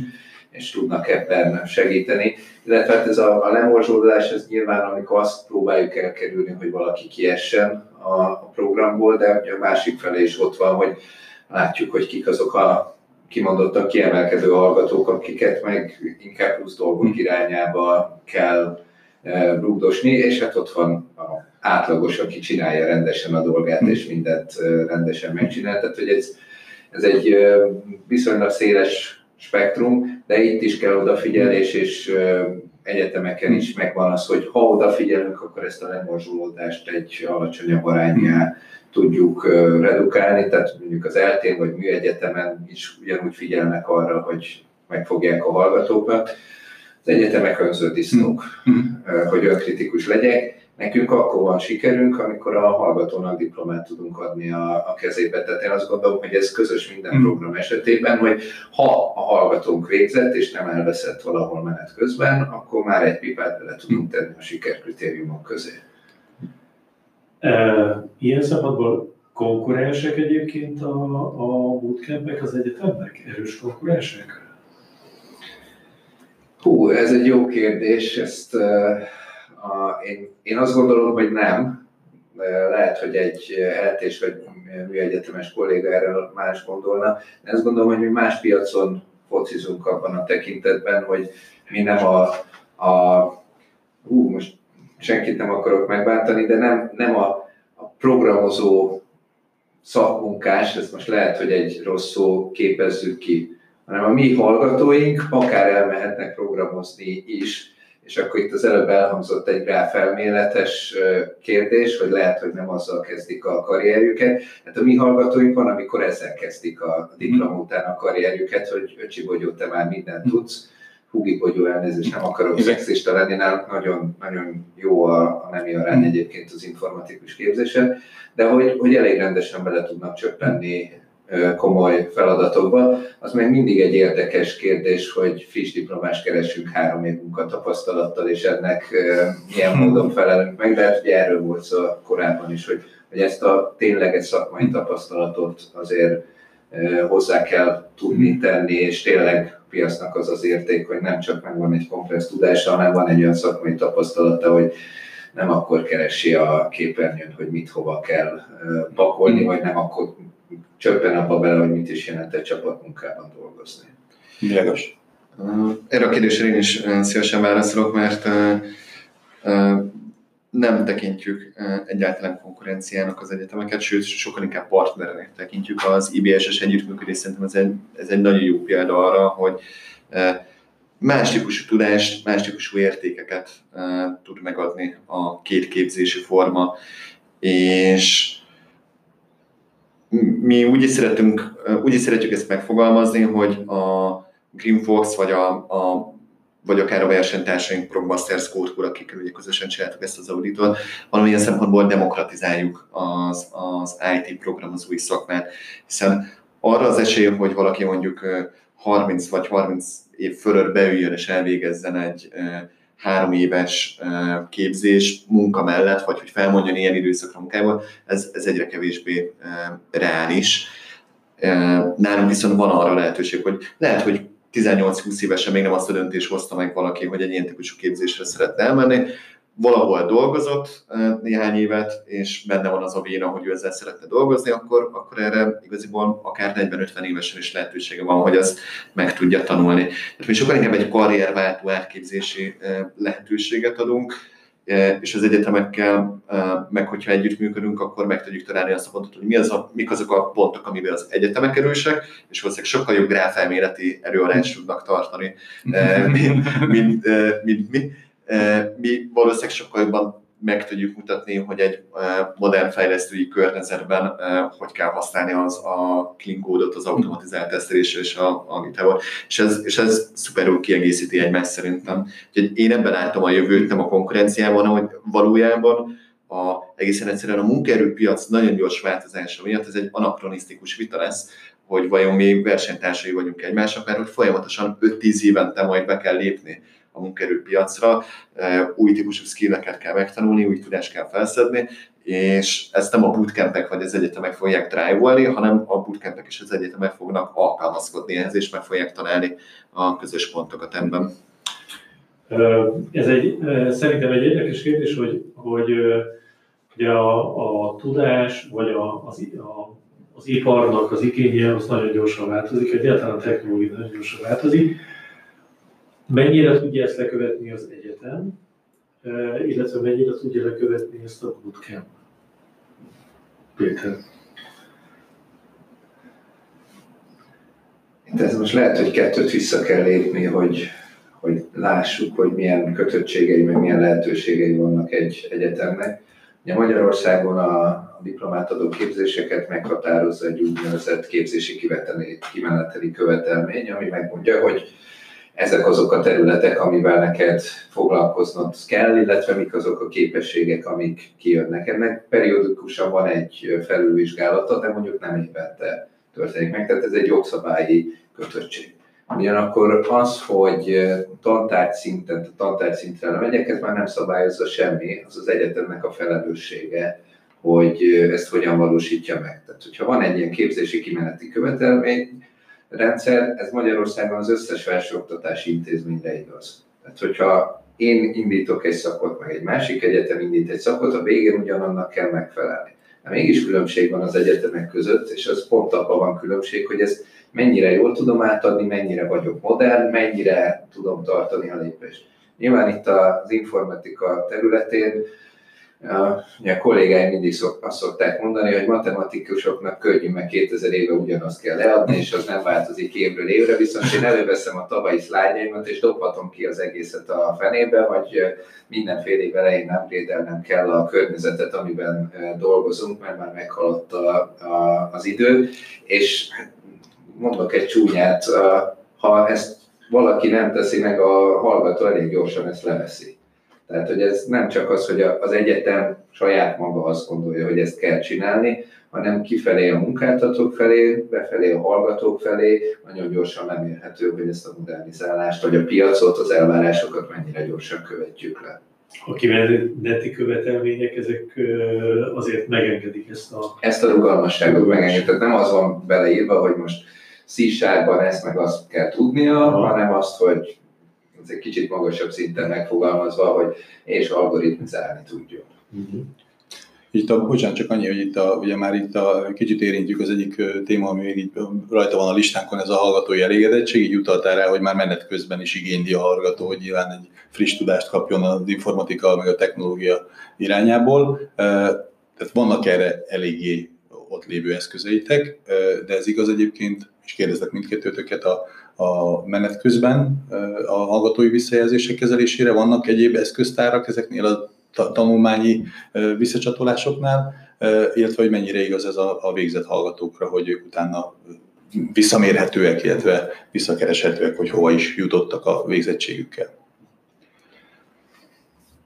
Speaker 5: és tudnak ebben segíteni. Illetve hát ez a, a lemorzsolódás, ez nyilván, amikor azt próbáljuk elkerülni, hogy valaki kiessen a, a programból, de a másik felé is ott van, hogy látjuk, hogy kik azok a kimondottan kiemelkedő hallgatók, akiket meg inkább plusz dolgok hm. irányába kell e, rúgdosni, és hát ott van a átlagos, aki csinálja rendesen a dolgát, hm. és mindent e, rendesen megcsinál. Tehát, hogy ez, ez egy e, viszonylag széles spektrum, de itt is kell odafigyelés, és egyetemeken is megvan az, hogy ha odafigyelünk, akkor ezt a lemorzsolódást egy alacsonyabb arányjá tudjuk redukálni, tehát mondjuk az eltén vagy műegyetemen is ugyanúgy figyelnek arra, hogy megfogják a hallgatókat. Az egyetemek önző disznók, mm. hogy önkritikus legyek. Nekünk akkor van sikerünk, amikor a hallgatónak diplomát tudunk adni a, a kezébe. Tehát én azt gondolom, hogy ez közös minden mm. program esetében, hogy ha a hallgatónk végzett és nem elveszett valahol menet közben, akkor már egy pipát bele tudunk tenni a sikerkritériumok közé.
Speaker 4: Ilyen szempontból konkurensek egyébként a, a bootcampek az egyetemnek? Erős konkurensek?
Speaker 5: Hú, ez egy jó kérdés. Ezt, a, én, én azt gondolom, hogy nem. Lehet, hogy egy eltés vagy műegyetemes kolléga erről más gondolna. De azt gondolom, hogy mi más piacon focizunk abban a tekintetben, hogy mi nem a, a hú, most senkit nem akarok megbántani, de nem, nem a, a programozó szakmunkás, ez most lehet, hogy egy rossz szó képezzük ki, hanem a mi hallgatóink akár elmehetnek programozni is, és akkor itt az előbb elhangzott egy rá felméletes kérdés, hogy lehet, hogy nem azzal kezdik a karrierjüket. Hát a mi hallgatóink van, amikor ezzel kezdik a diploma után a karrierjüket, hogy öcsi bogyó, te már mindent tudsz, Hugi Bogyó elnézést, nem akarok szexista lenni, nálunk nagyon, nagyon jó a, a nemi arány hmm. egyébként az informatikus képzése, de hogy, hogy elég rendesen bele tudnak csöppenni komoly feladatokba. Az meg mindig egy érdekes kérdés, hogy friss diplomás keresünk három év munkatapasztalattal, és ennek milyen hmm. módon felelünk meg, de hát ugye erről volt szó korábban is, hogy, hogy ezt a tényleges szakmai tapasztalatot azért hozzá kell tudni tenni, és tényleg piacnak az az érték, hogy nem csak megvan egy kompressz tudása, hanem van egy olyan szakmai tapasztalata, hogy nem akkor keresi a képernyőn, hogy mit hova kell pakolni, vagy nem akkor csöppen abba bele, hogy mit is jelent egy csapatmunkában dolgozni.
Speaker 2: Világos.
Speaker 3: Erre a kérdésre én is szívesen válaszolok, mert nem tekintjük egyáltalán konkurenciának az egyetemeket, sőt, sokkal inkább partnernek tekintjük az IBS-es együttműködés. Szerintem ez egy, ez egy nagyon jó példa arra, hogy más típusú tudást, más típusú értékeket tud megadni a két képzési forma, és mi úgy is, szeretünk, úgy is szeretjük ezt megfogalmazni, hogy a Green Fox vagy a, a vagy akár a versenytársaink Progmasters Code akikkel ugye közösen csináltuk ezt az auditot, valamilyen szempontból demokratizáljuk az, az IT programozói szakmát, hiszen arra az esély, hogy valaki mondjuk 30 vagy 30 év fölött beüljön és elvégezzen egy három éves képzés munka mellett, vagy hogy felmondjon ilyen időszakra munkából, ez, ez egyre kevésbé reális. Nálunk viszont van arra lehetőség, hogy lehet, hogy 18-20 évesen még nem azt a döntést hozta meg valaki, hogy egy ilyen típusú képzésre szeretne elmenni, valahol dolgozott néhány évet, és benne van az a véna, hogy ő ezzel szeretne dolgozni, akkor, akkor erre igaziból akár 40-50 évesen is lehetősége van, hogy ezt meg tudja tanulni. Tehát mi sokkal inkább egy karrierváltó átképzési lehetőséget adunk, és az egyetemekkel, meg hogyha együttműködünk, akkor meg tudjuk találni azt a pontot, hogy mi az a, mik azok a pontok, amiben az egyetemek erősek, és valószínűleg sokkal jobb gráfelméleti erőarást tudnak tartani, mint, mint, mint mi. Mi valószínűleg sokkal jobban meg tudjuk mutatni, hogy egy modern fejlesztői környezetben hogy kell használni az a clean kódot, az automatizált tesztelésre és a, a GitHub-ot. És ez, és ez szuperül kiegészíti egymást szerintem. Úgyhogy én ebben látom a jövőt, nem a konkurenciában, hogy valójában a, egészen egyszerűen a munkaerőpiac nagyon gyors változása miatt ez egy anakronisztikus vita lesz, hogy vajon mi versenytársai vagyunk egymásnak, mert hogy folyamatosan 5-10 évente majd be kell lépni a munkerőpiacra, új típusú skilleket kell megtanulni, új tudást kell felszedni, és ezt nem a bootcampek vagy az egyetemek fogják drive hanem a bootcampek és az egyetemek fognak alkalmazkodni ehhez, és meg fogják találni a közös pontokat ebben.
Speaker 4: Ez egy, szerintem egy érdekes kérdés, hogy, hogy ugye a, a tudás, vagy a, az, a, az iparnak az igénye az nagyon gyorsan változik, egyáltalán a technológia nagyon gyorsan változik, Mennyire tudja ezt lekövetni az egyetem, illetve mennyire tudja lekövetni ezt a bootcamp? Péter.
Speaker 5: De ez most lehet, hogy kettőt vissza kell lépni, hogy, hogy lássuk, hogy milyen kötöttségei, meg milyen lehetőségei vannak egy egyetemnek. Ugye Magyarországon a, a diplomátadó képzéseket meghatározza egy úgynevezett képzési kimeneteli követelmény, ami megmondja, hogy ezek azok a területek, amivel neked foglalkoznod kell, illetve mik azok a képességek, amik kijönnek. Ennek periódikusan van egy felülvizsgálata, de mondjuk nem évente történik meg, tehát ez egy jogszabályi kötöttség. Ugyanakkor az, hogy tantárgy szinten, tantárgy szintre megyek, ez már nem szabályozza semmi, az az egyetemnek a felelőssége, hogy ezt hogyan valósítja meg. Tehát, hogyha van egy ilyen képzési kimeneti követelmény, rendszer, ez Magyarországon az összes felsőoktatási intézményre igaz. Tehát, hogyha én indítok egy szakot, meg egy másik egyetem indít egy szakot, a végén ugyanannak kell megfelelni. De mégis különbség van az egyetemek között, és az pont abban van különbség, hogy ezt mennyire jól tudom átadni, mennyire vagyok modern, mennyire tudom tartani a lépést. Nyilván itt az informatika területén a kollégáim mindig szok, azt szokták mondani, hogy matematikusoknak könnyű, meg 2000 éve ugyanazt kell leadni, és az nem változik évről évre, viszont én előveszem a tavalyi szlájdjaimat, és dobhatom ki az egészet a fenébe, vagy mindenféle év elején nem kell a környezetet, amiben dolgozunk, mert már meghaladt a, a, az idő, és mondok egy csúnyát, ha ezt valaki nem teszi meg, a hallgató elég gyorsan ezt leveszi. Tehát, hogy ez nem csak az, hogy az egyetem saját maga azt gondolja, hogy ezt kell csinálni, hanem kifelé a munkáltatók felé, befelé a hallgatók felé, nagyon gyorsan lemérhető, hogy ezt a modernizálást, vagy a piacot, az elvárásokat mennyire gyorsan követjük le.
Speaker 4: A kimeneti követelmények, ezek azért megengedik ezt a...
Speaker 5: Ezt a rugalmasságot megengedik, tehát nem az van beleírva, hogy most szísárban ezt meg azt kell tudnia, Aha. hanem azt, hogy egy kicsit magasabb szinten megfogalmazva, hogy és algoritmizálni tudjon. Uh-huh.
Speaker 2: Itt a, bocsánat, csak annyi, hogy itt a, ugye már itt a, kicsit érintjük az egyik téma, ami még így rajta van a listánkon, ez a hallgatói elégedettség, így utaltál rá, hogy már menet közben is igényli a hallgató, hogy nyilván egy friss tudást kapjon az informatika, meg a technológia irányából. Tehát vannak erre eléggé ott lévő eszközeitek, de ez igaz egyébként, és kérdezlek mindkettőtöket, a, a menet közben a hallgatói visszajelzések kezelésére? Vannak egyéb eszköztárak ezeknél a tanulmányi visszacsatolásoknál, illetve hogy mennyire igaz ez a, a végzett hallgatókra, hogy ők utána visszamérhetőek, illetve visszakereshetőek, hogy hova is jutottak a végzettségükkel.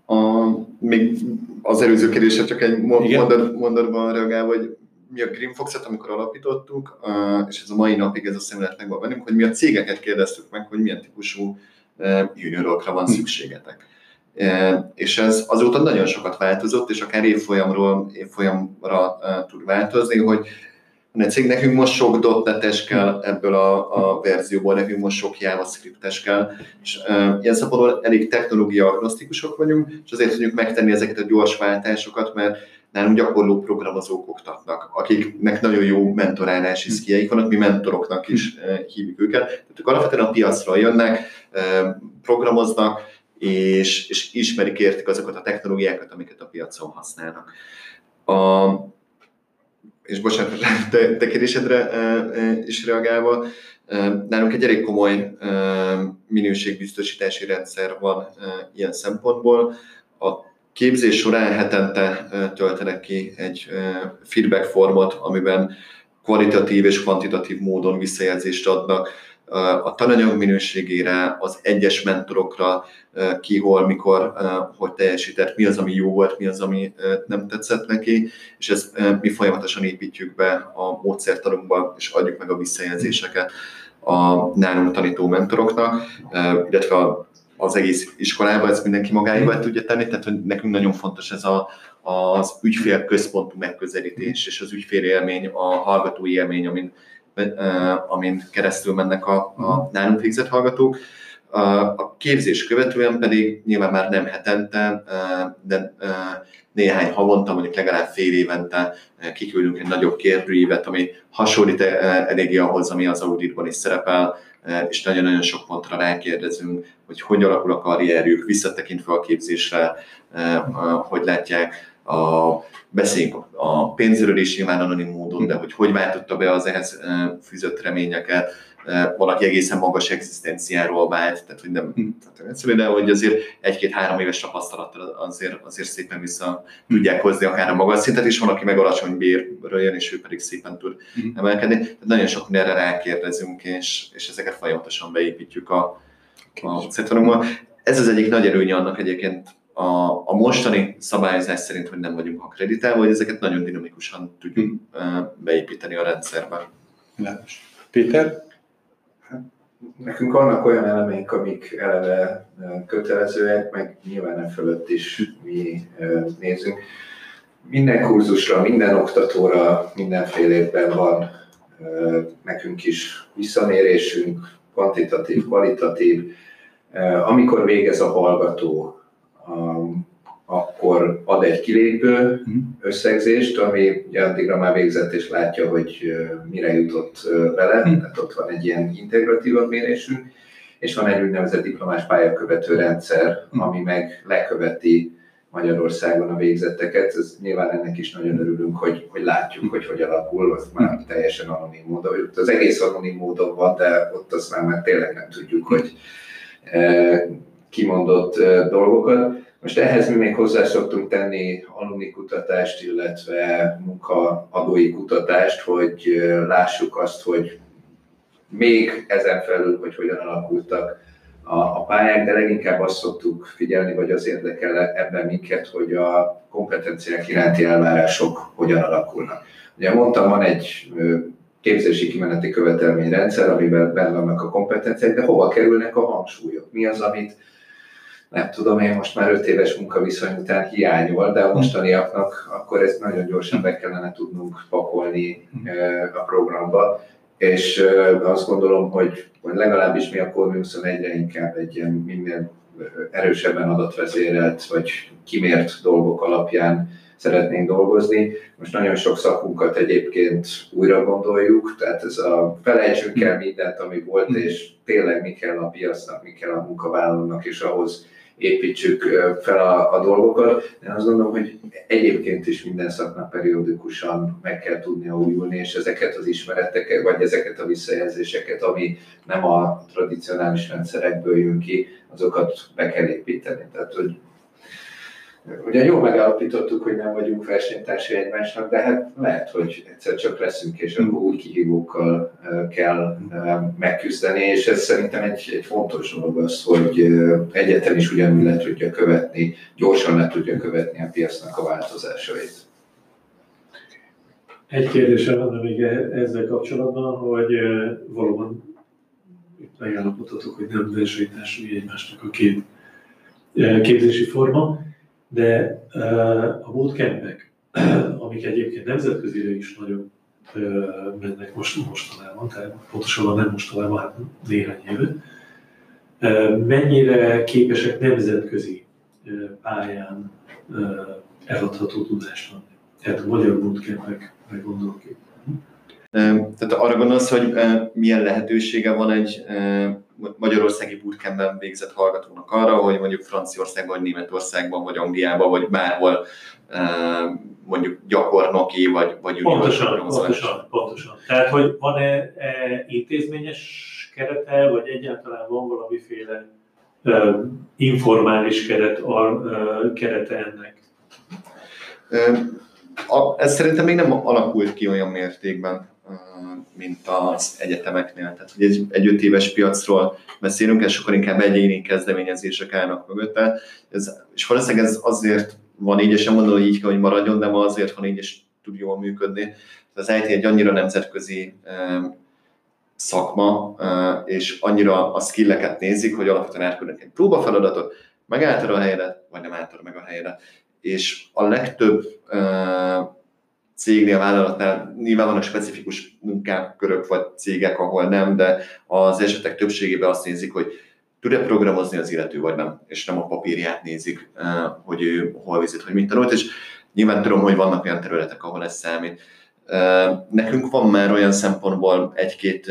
Speaker 3: A, még az előző kérdésre csak egy mondat, mondatban reagál, hogy mi a Green Fox-et, amikor alapítottuk, és ez a mai napig ez a szemlélet megvan bennünk, hogy mi a cégeket kérdeztük meg, hogy milyen típusú juniorokra van szükségetek. És ez azóta nagyon sokat változott, és akár évfolyamról évfolyamra tud változni, hogy a cég. Nekünk most sok .NET-es kell ebből a, a verzióból, nekünk most sok JavaScript-es kell, és uh, ilyen szempontból elég technológia agnosztikusok vagyunk, és azért tudjuk megtenni ezeket a gyors váltásokat, mert nálunk gyakorló programozók oktatnak, akiknek nagyon jó mentorálási szkiaik vannak, mi mentoroknak is uh, hívjuk őket. Tehát ők alapvetően a piacra jönnek, uh, programoznak, és, és ismerik, értik azokat a technológiákat, amiket a piacon használnak. A, és bocsánat, te, te kérdésedre is reagálva, nálunk egy elég komoly minőségbiztosítási rendszer van ilyen szempontból. A képzés során hetente töltenek ki egy feedback formot, amiben kvalitatív és kvantitatív módon visszajelzést adnak a tananyag minőségére, az egyes mentorokra, ki, hol, mikor, hogy teljesített, mi az, ami jó volt, mi az, ami nem tetszett neki, és ezt mi folyamatosan építjük be a módszertanunkba, és adjuk meg a visszajelzéseket a nálunk tanító mentoroknak, illetve az egész iskolában ezt mindenki magáéval tudja tenni, tehát hogy nekünk nagyon fontos ez a, az ügyfél központú megközelítés, és az ügyfél élmény, a hallgatói élmény, amin amin keresztül mennek a, a nálunk végzett hallgatók. A képzés követően pedig nyilván már nem hetente, de néhány havonta, mondjuk legalább fél évente kiküldünk egy nagyobb kérdőívet, ami hasonlít eléggé ahhoz, ami az auditban is szerepel, és nagyon-nagyon sok pontra rákérdezünk, hogy hogy alakul a karrierjük, visszatekintve a képzésre, hogy látják a beszéljünk a pénzről is nyilván anonim módon, de hogy hogy váltotta be az ehhez fűzött reményeket, valaki egészen magas egzisztenciáról vált, tehát hogy nem hm. tehát egyszerű, de hogy azért egy-két-három éves tapasztalattal azért, azért szépen vissza tudják hozni akár a magas szintet, és van, aki meg alacsony bérről jön, és ő pedig szépen tud hm. emelkedni. Tehát nagyon sok mindenre rákérdezünk, és, és ezeket folyamatosan beépítjük a, a Ez az egyik nagy erőnye annak egyébként a, a mostani szabályozás szerint, hogy nem vagyunk akreditálva, hogy ezeket nagyon dinamikusan tudjuk hmm. beépíteni a rendszerbe.
Speaker 2: Péter?
Speaker 5: Nekünk vannak olyan elemeink, amik eleve kötelezőek, meg nyilván nem fölött is mi nézünk. Minden kurzusra, minden oktatóra, mindenféle évben van nekünk is visszamérésünk, kvantitatív, kvalitatív. Amikor végez a hallgató, akkor ad egy kilépő mhm. összegzést, ami ugye addigra már végzett és látja, hogy mire jutott vele, mhm. tehát ott van egy ilyen integratív mérésünk, és van egy úgynevezett diplomás pályakövető rendszer, mhm. ami meg leköveti Magyarországon a végzetteket. Ez nyilván ennek is nagyon örülünk, hogy, hogy látjuk, hogy hogy alakul, az már teljesen anonim módon. Az egész anonim módon van, de ott azt már, már tényleg nem tudjuk, hogy kimondott dolgokat. Most ehhez mi még hozzá szoktunk tenni alumni kutatást, illetve munkaadói kutatást, hogy lássuk azt, hogy még ezen felül, hogy hogyan alakultak a, pályák, de leginkább azt szoktuk figyelni, vagy az érdekel ebben minket, hogy a kompetenciák iránti elvárások hogyan alakulnak. Ugye mondtam, van egy képzési kimeneti követelményrendszer, amiben benne vannak a kompetenciák, de hova kerülnek a hangsúlyok? Mi az, amit nem tudom, én most már öt éves munkaviszony után hiányol, de a mostaniaknak akkor ezt nagyon gyorsan be kellene tudnunk pakolni a programba, és azt gondolom, hogy legalábbis mi a Core 21-re inkább egy ilyen minden erősebben adatvezérelt, vagy kimért dolgok alapján szeretnénk dolgozni. Most nagyon sok szakunkat egyébként újra gondoljuk, tehát ez a felejtsünk el mindent, ami volt, és tényleg mi kell a piacnak, mi kell a munkavállalónak, és ahhoz építsük fel a, a dolgokat. Én azt gondolom, hogy egyébként is minden szaknak periódikusan meg kell tudnia újulni, és ezeket az ismereteket, vagy ezeket a visszajelzéseket, ami nem a tradicionális rendszerekből jön ki, azokat be kell építeni. Tehát, hogy Ugye jól megállapítottuk, hogy nem vagyunk versenytársai egymásnak, de hát lehet, hogy egyszer csak leszünk, és akkor új kihívókkal kell megküzdeni, és ez szerintem egy, egy fontos dolog az, hogy egyetlen is ugyanúgy le tudja követni, gyorsan le tudja követni a piacnak a változásait.
Speaker 4: Egy kérdésem lenne még ezzel kapcsolatban, hogy valóban itt megállapodhatok, hogy nem versenytársai egymásnak a két képzési forma, de a bootcampek, amik egyébként nemzetközire is nagyon mennek most mostanában, tehát pontosabban nem mostanában, hát néhány éve. Mennyire képesek nemzetközi pályán eladható tudást adni? Tehát a magyar bootcampekre gondolok itt.
Speaker 3: Tehát arra gondolsz, hogy milyen lehetősége van egy magyarországi bootcampben végzett hallgatónak arra, hogy mondjuk Franciaországban, vagy Németországban, vagy Angliában, vagy bárhol mondjuk gyakornoki, vagy, vagy
Speaker 4: Pontosan, pontosan, pontosan. Tehát, hogy van-e e, intézményes kerete, vagy egyáltalán van valamiféle e, informális keret, ar, e, kerete ennek?
Speaker 3: A, ez szerintem még nem alakult ki olyan mértékben, mint az egyetemeknél. Tehát, hogy egy, egy öt éves piacról beszélünk, és sokkal inkább egyéni kezdeményezések állnak mögötte. Ez, és valószínűleg ez azért van így, és nem mondom, hogy így kell, hogy maradjon, de ma azért van így, és tud jól működni. Az IT egy annyira nemzetközi szakma, és annyira a skilleket nézik, hogy alapvetően elküldenek egy próbafeladatot, megálltad a helyedet, vagy nem álltad meg a helyedet. És a legtöbb cégnél, vállalatnál nyilván vannak specifikus munkákörök vagy cégek, ahol nem, de az esetek többségében azt nézik, hogy tud-e programozni az illető, vagy nem, és nem a papírját nézik, hogy ő hol vizet, hogy mit tanult, és nyilván tudom, hogy vannak olyan területek, ahol ez számít. Nekünk van már olyan szempontból egy-két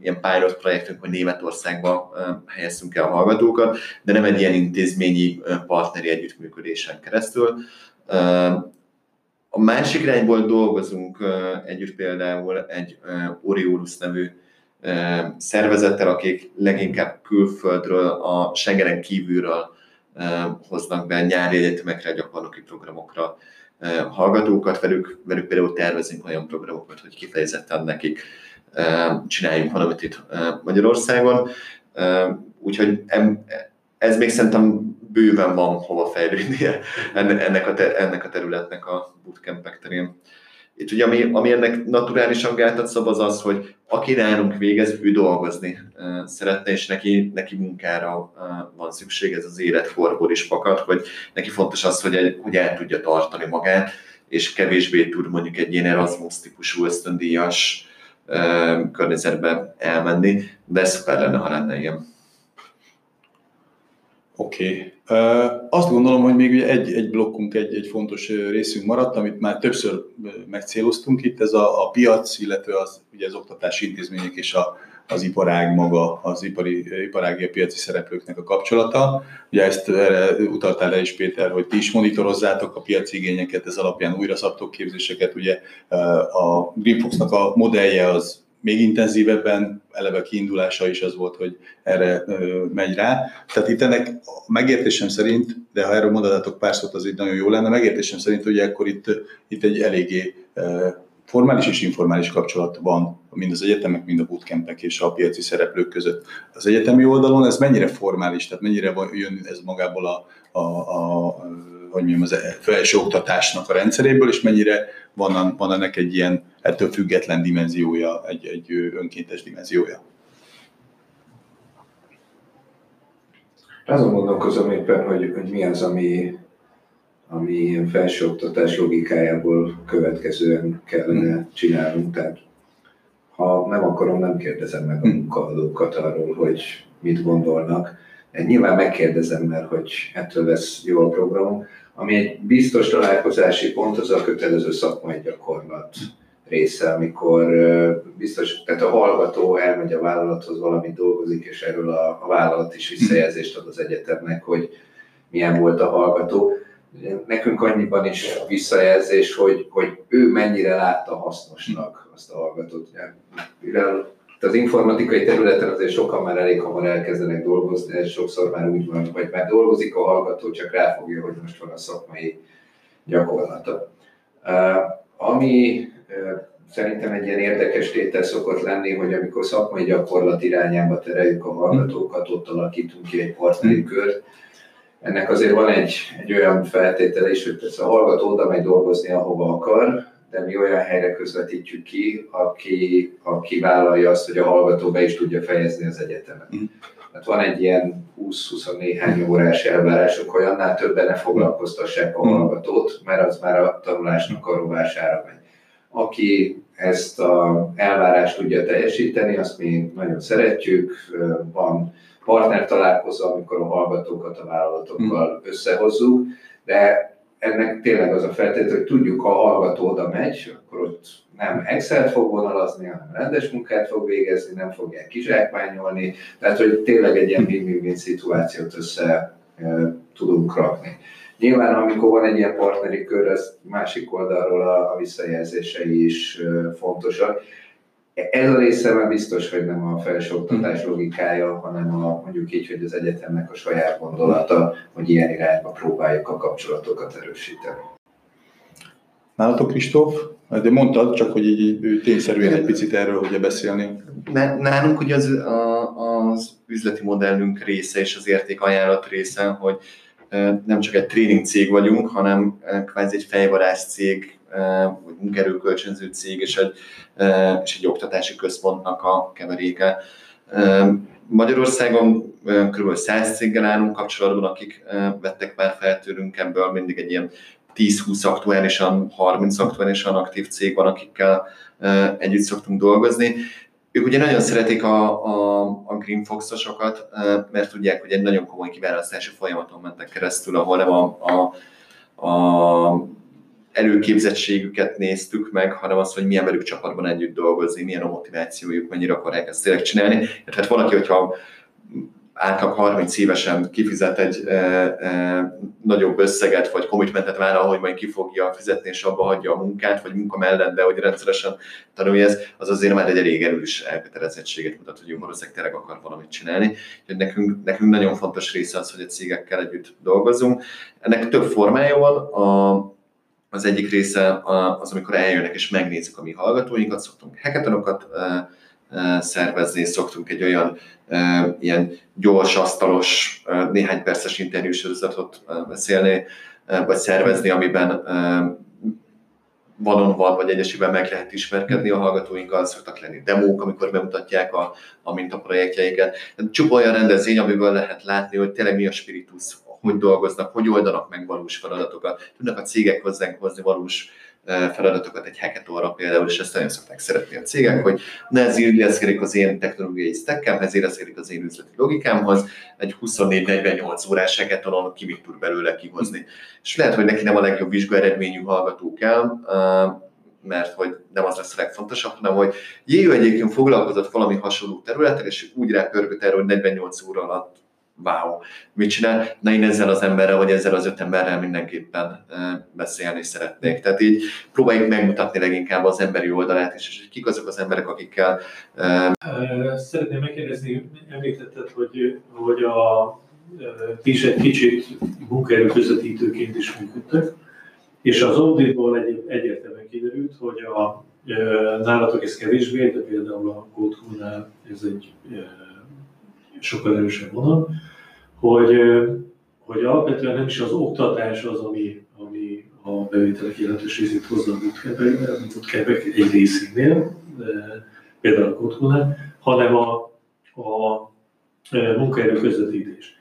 Speaker 3: ilyen pilot projektünk, hogy Németországba helyeztünk el a hallgatókat, de nem egy ilyen intézményi partneri együttműködésen keresztül. A másik irányból dolgozunk együtt például egy Oriolus nevű szervezettel, akik leginkább külföldről, a Schengenen kívülről hoznak be nyári egyetemekre, gyakornoki programokra hallgatókat, velük, velük például tervezünk olyan programokat, hogy kifejezetten nekik csináljunk valamit itt Magyarországon. Úgyhogy ez még szerintem bőven van hova fejlődnie ennek a, ennek a területnek a bootcampek terén. Itt ugye, ami, ami ennek naturálisan gátat szab, az az, hogy aki nálunk végez, ő dolgozni szeretne, és neki, neki munkára van szükség, ez az életkorból is fakad, hogy neki fontos az, hogy, egy, hogy el tudja tartani magát, és kevésbé tud mondjuk egy ilyen Erasmus típusú ösztöndíjas környezetbe elmenni, de ez szuper lenne, ha lenne ilyen.
Speaker 2: Oké. Okay. Azt gondolom, hogy még egy, egy blokkunk, egy, egy fontos részünk maradt, amit már többször megcéloztunk itt, ez a, a piac, illetve az, ugye az oktatási intézmények és a, az iparág maga, az ipari, iparági a piaci szereplőknek a kapcsolata. Ugye ezt erre utaltál le is Péter, hogy ti is monitorozzátok a piaci igényeket, ez alapján újra szabtok képzéseket. Ugye a Greenfoxnak a modellje az még intenzívebben, eleve kiindulása is az volt, hogy erre megy rá. Tehát itt ennek megértésem szerint, de ha erről mondanátok pár szót, az itt nagyon jó lenne, megértésem szerint, hogy akkor itt, itt egy eléggé formális és informális kapcsolat van mind az egyetemek, mind a bootcampek és a piaci szereplők között. Az egyetemi oldalon ez mennyire formális, tehát mennyire jön ez magából a, a, a hogy mondjam, az felső oktatásnak a rendszeréből, és mennyire van, van ennek egy ilyen ettől független dimenziója, egy, egy önkéntes dimenziója.
Speaker 5: Azon gondolkozom éppen, hogy, hogy mi az, ami, ami felsőoktatás logikájából következően kellene hmm. csinálnunk. Tehát ha nem akarom, nem kérdezem meg a hmm. munkaadókat arról, hogy mit gondolnak. Nyilván megkérdezem, mert hogy ettől lesz jó a programom. Ami egy biztos találkozási pont, az a kötelező szakmai gyakorlat része, amikor biztos, tehát a hallgató elmegy a vállalathoz, valamit dolgozik, és erről a, a vállalat is visszajelzést ad az egyetemnek, hogy milyen volt a hallgató. Nekünk annyiban is visszajelzés, hogy, hogy ő mennyire látta hasznosnak azt a hallgatót. Mivel az informatikai területen azért sokan már elég hamar elkezdenek dolgozni, ez sokszor már úgy van, vagy már dolgozik a hallgató, csak ráfogja, hogy most van a szakmai gyakorlata. Ami szerintem egy ilyen érdekes tétel szokott lenni, hogy amikor szakmai gyakorlat irányába tereljük a hallgatókat, ott alakítunk ki egy partneri kört. Ennek azért van egy, egy olyan feltétele is, hogy a hallgató oda megy dolgozni, ahova akar, de mi olyan helyre közvetítjük ki, aki, aki vállalja azt, hogy a hallgató be is tudja fejezni az egyetemet. Mm. Hát van egy ilyen 20-20 néhány órás elvárások, hogy annál többen ne foglalkoztassák a mm. hallgatót, mert az már a tanulásnak a rovására megy. aki ezt a elvárást tudja teljesíteni, azt mi nagyon szeretjük, van partner találkozó, amikor a hallgatókat a vállalatokkal összehozzuk, de ennek tényleg az a feltétel, hogy tudjuk, ha a hallgató oda megy, akkor ott nem Excel-t fog vonalazni, hanem rendes munkát fog végezni, nem fogják kizsákmányolni, tehát hogy tényleg egy ilyen win-win szituációt össze e, tudunk rakni. Nyilván, amikor van egy ilyen partneri kör, az másik oldalról a, a visszajelzései is e, fontosak. Ez a része már biztos, hogy nem a felsőoktatás logikája, hanem a, mondjuk így, hogy az egyetemnek a saját gondolata, hogy ilyen irányba próbáljuk a kapcsolatokat erősíteni.
Speaker 2: Nálatok, Kristóf? De mondtad, csak hogy így tényszerűen egy picit erről ugye beszélni.
Speaker 3: Nálunk ugye az, a, az üzleti modellünk része és az értékajánlat része, hogy nem csak egy tréning cég vagyunk, hanem kvázi egy fejvarász cég, vagy munkerőkölcsönző cég és egy, és egy oktatási központnak a keveréke. Magyarországon kb. 100 céggel állunk kapcsolatban, akik vettek már fel tőlünk ebből mindig egy ilyen 10-20 aktuálisan, 30 aktuálisan aktív cég van, akikkel együtt szoktunk dolgozni. Ők ugye nagyon szeretik a, a, a Green Fox-osokat, mert tudják, hogy egy nagyon komoly kiválasztási folyamaton mentek keresztül, ahol nem a, a, a előképzettségüket néztük meg, hanem az, hogy milyen velük csapatban együtt dolgozni, milyen a motivációjuk, mennyire akarják ezt tényleg csinálni. Tehát valaki, hogyha átlag 30 évesen kifizet egy e, e, nagyobb összeget, vagy commitmentet vállal, hogy majd ki fogja fizetni, és abba hagyja a munkát, vagy munka mellett, de hogy rendszeresen tanulja ez, az azért már egy elég erős elkötelezettséget mutat, hogy valószínűleg tényleg akar valamit csinálni. Úgyhogy nekünk, nekünk nagyon fontos része az, hogy a cégekkel együtt dolgozunk. Ennek több formája van. A, az egyik része az, amikor eljönnek és megnézik a mi hallgatóinkat, szoktunk hackathonokat szervezni, szoktunk egy olyan ilyen gyors, asztalos, néhány perces interjúsorozatot beszélni, vagy szervezni, amiben van van, vagy egyesével meg lehet ismerkedni a hallgatóinkkal, szoktak lenni demók, amikor bemutatják a, a mintaprojektjeiket. Csupa olyan rendezvény, amiből lehet látni, hogy tényleg mi a spiritus, hogy dolgoznak, hogy oldanak meg valós feladatokat. Tudnak a cégek hozzánk hozni valós feladatokat egy hackathonra például, és ezt nagyon szokták szeretni a cégek, hogy ne ez illeszkedik az én technológiai stackemhez, illeszkedik az én üzleti logikámhoz, egy 24-48 órás hackathonon ki mit tud belőle kihozni. És lehet, hogy neki nem a legjobb vizsga eredményű hallgató kell, mert hogy nem az lesz a legfontosabb, hanem hogy Jéjű egyébként foglalkozott valami hasonló területen, és úgy rápörgött erre, hogy 48 óra alatt wow, mit csinál? Na én ezzel az emberrel, vagy ezzel az öt emberrel mindenképpen beszélni szeretnék. Tehát így próbáljuk megmutatni leginkább az emberi oldalát is, és kik azok az emberek, akikkel...
Speaker 4: Szeretném megkérdezni, említetted, hogy, hogy a ti is egy kicsit munkaerő közvetítőként is működtek, és az auditból egy, egyértelműen kiderült, hogy a, nálatok ez kevésbé, de például a code ez egy sokkal erősebb vonal, hogy, hogy alapvetően nem is az oktatás az, ami, ami a bevételek jelentős részét hozza a bootcampek egy részénél, például a kotkonál, hanem a, a munkaerő közvetítés.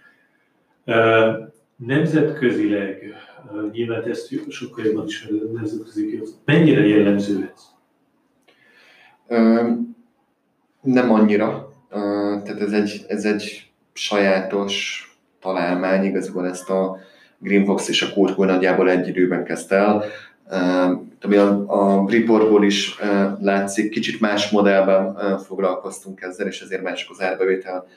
Speaker 4: Nemzetközileg, nyilván ezt sokkal jobban ismered, nemzetközi mennyire jellemző ez?
Speaker 3: Nem annyira. Tehát ez egy, ez egy sajátos találmány, igazából ezt a Greenfox és a Kurtból nagyjából egy időben kezdte el. Ami a, a reportból is látszik, kicsit más modellben foglalkoztunk ezzel, és ezért mások az árbevétel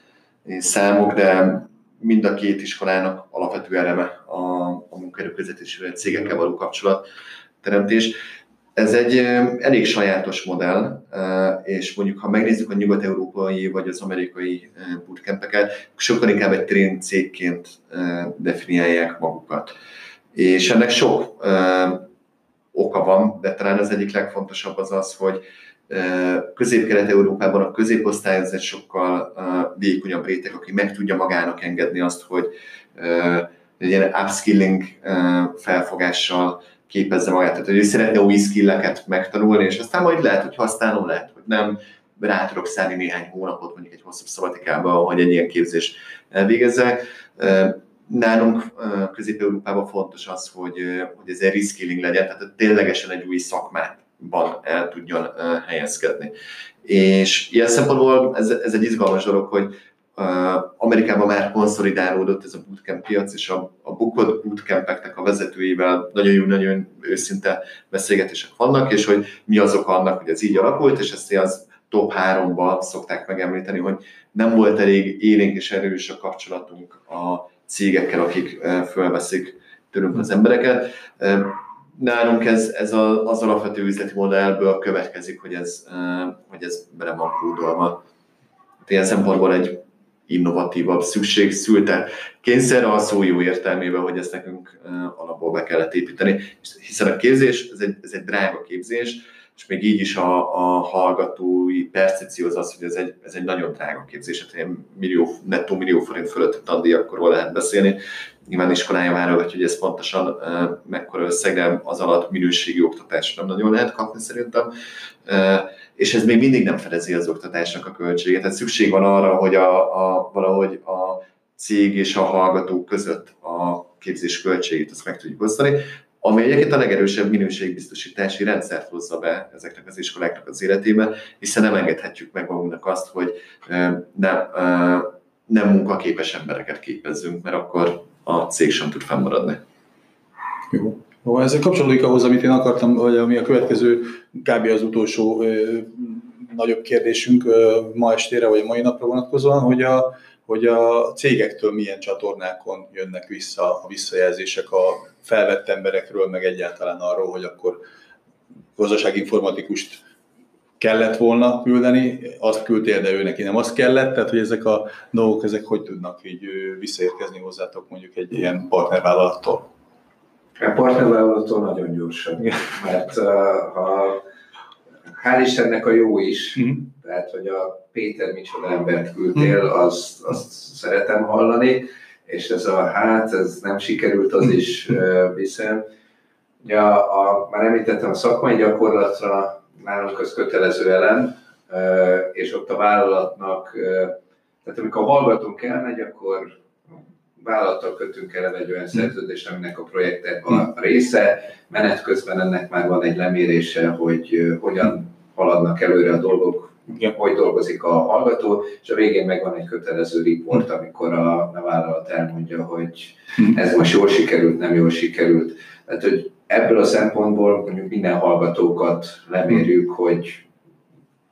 Speaker 3: számok, de mind a két iskolának alapvető eleme a, a munkaerő közvetésére, cégekkel való kapcsolat teremtés. Ez egy elég sajátos modell, és mondjuk ha megnézzük a nyugat-európai vagy az amerikai bootcampeket, sokkal inkább egy trén cégként definiálják magukat. És ennek sok oka van, de talán az egyik legfontosabb az az, hogy Közép-Kelet-Európában a középosztály az egy sokkal vékonyabb réteg, aki meg tudja magának engedni azt, hogy egy ilyen upskilling felfogással képezze magát. Tehát, hogy ő szeretne új skilleket megtanulni, és aztán majd lehet, hogy használom, lehet, hogy nem, rá tudok szállni néhány hónapot, mondjuk egy hosszabb szabatikába, hogy egy ilyen képzés elvégezze. Nálunk Közép-Európában fontos az, hogy, hogy ez egy reskilling legyen, tehát ténylegesen egy új szakmát ban el tudjon helyezkedni. És ilyen szempontból ez, ez egy izgalmas dolog, hogy Amerikában már konszolidálódott ez a bootcamp piac, és a, a bukott bootcampeknek a vezetőivel nagyon jó, nagyon őszinte beszélgetések vannak, és hogy mi azok annak, hogy ez így alakult, és ezt az top 3-ba szokták megemlíteni, hogy nem volt elég élénk és erős a kapcsolatunk a cégekkel, akik fölveszik tőlünk az embereket. Nálunk ez, ez az alapvető üzleti modellből következik, hogy ez, hogy ez bele van kódolva. Ilyen szempontból egy innovatívabb szükség szülte kényszer a szó jó értelmében, hogy ezt nekünk alapból be kellett építeni. Hiszen a képzés, ez egy, ez egy drága képzés, és még így is a, a hallgatói percepció az az, hogy ez egy, ez egy nagyon drága képzés, hát ilyen millió, nettó millió forint fölötti tandíjakról lehet beszélni. Nyilván iskolája válogatja, hogy ez pontosan uh, mekkora összeg, de az alatt minőségi oktatás nem nagyon lehet kapni szerintem. Uh, és ez még mindig nem fedezi az oktatásnak a költségét. Tehát szükség van arra, hogy a, a, valahogy a cég és a hallgatók között a képzés költségét azt meg tudjuk osztani ami egyébként a legerősebb minőségbiztosítási rendszert hozza be ezeknek az iskoláknak az életébe, hiszen nem engedhetjük meg magunknak azt, hogy nem, nem munkaképes embereket képezzünk, mert akkor a cég sem tud fennmaradni.
Speaker 2: Jó. Jó, ez kapcsolódik ahhoz, amit én akartam, vagy ami a következő, kb. az utolsó ö, nagyobb kérdésünk ö, ma estére, vagy mai napra vonatkozóan, hogy a, hogy a cégektől milyen csatornákon jönnek vissza a visszajelzések a felvett emberekről, meg egyáltalán arról, hogy akkor gazdasági informatikust kellett volna küldeni, azt küldtél, de ő neki nem azt kellett, tehát hogy ezek a dolgok, ezek hogy tudnak így visszaérkezni hozzátok mondjuk egy ilyen partnervállalattól?
Speaker 5: A partnervállalattól nagyon gyorsan, mert uh, ha hál' Istennek a jó is, mm. tehát hogy a Péter micsoda embert küldtél, mhm. azt, azt szeretem hallani, és ez a hát, ez nem sikerült, az is viszem. Ugye a, a, már említettem, a szakmai gyakorlatra nálunk az kötelező elem, és ott a vállalatnak, tehát amikor a hallgatónk elmegy, akkor vállalattal kötünk el egy olyan szerződést, aminek a projektek a része, menet közben ennek már van egy lemérése, hogy hogyan haladnak előre a dolgok, igen. hogy dolgozik a hallgató, és a végén meg van egy kötelező report, amikor a, a vállalat elmondja, hogy ez most jól sikerült, nem jól sikerült. Tehát, hogy ebből a szempontból mondjuk minden hallgatókat lemérjük, hogy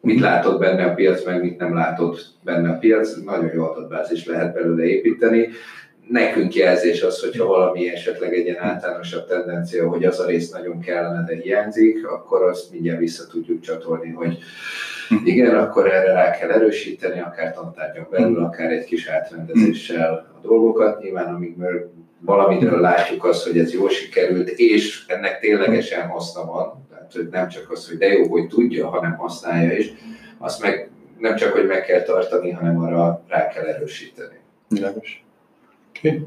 Speaker 5: mit látott benne a piac, meg mit nem látott benne a piac, nagyon jó adatbázis lehet belőle építeni. Nekünk jelzés az, hogyha valami esetleg egy ilyen általánosabb tendencia, hogy az a rész nagyon kellene, de hiányzik, akkor azt mindjárt vissza tudjuk csatolni, hogy igen, akkor erre rá kell erősíteni, akár tantárgyon belül, akár egy kis átrendezéssel a dolgokat. Nyilván, amíg valamiről látjuk azt, hogy ez jól sikerült, és ennek ténylegesen haszna van, tehát hogy nem csak az, hogy de jó, hogy tudja, hanem használja is, azt meg nem csak, hogy meg kell tartani, hanem arra rá kell erősíteni.
Speaker 2: Világos. Okay.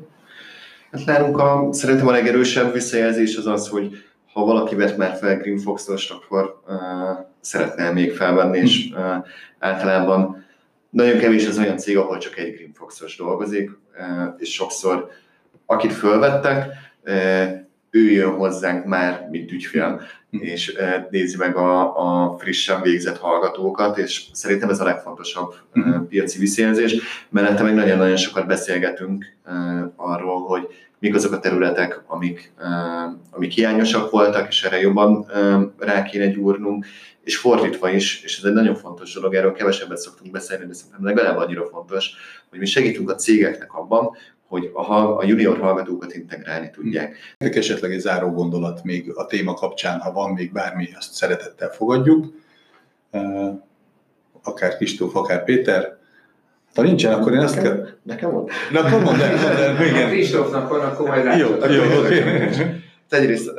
Speaker 3: Hát nálunk a, szerintem a legerősebb visszajelzés az az, hogy ha valaki vett már fel Green Fox-ost, akkor uh, szeretne még felvenni, és uh, általában nagyon kevés az olyan cég, ahol csak egy Green Fox-os dolgozik, uh, és sokszor akit fölvettek, uh, ő jön hozzánk már, mint ügyfél, hm. és uh, nézi meg a, a frissen végzett hallgatókat, és szerintem ez a legfontosabb uh, piaci visszajelzés. Mellette meg nagyon-nagyon sokat beszélgetünk uh, arról, hogy mik azok a területek, amik, amik hiányosak voltak, és erre jobban rá kéne gyúrnunk, és fordítva is, és ez egy nagyon fontos dolog, erről kevesebbet szoktunk beszélni, de szerintem legalább annyira fontos, hogy mi segítünk a cégeknek abban, hogy a, a junior hallgatókat integrálni tudják.
Speaker 2: Ezek esetleg egy záró gondolat még a téma kapcsán, ha van még bármi, azt szeretettel fogadjuk. Akár Kristóf, akár Péter, ha nincsen, akkor én azt kell...
Speaker 3: Nekem volt?
Speaker 2: Na, akkor mondd el, mondd el,
Speaker 5: igen. Kristófnak van, akkor majd látod.
Speaker 2: Jó, jó, oké.
Speaker 3: Egyrészt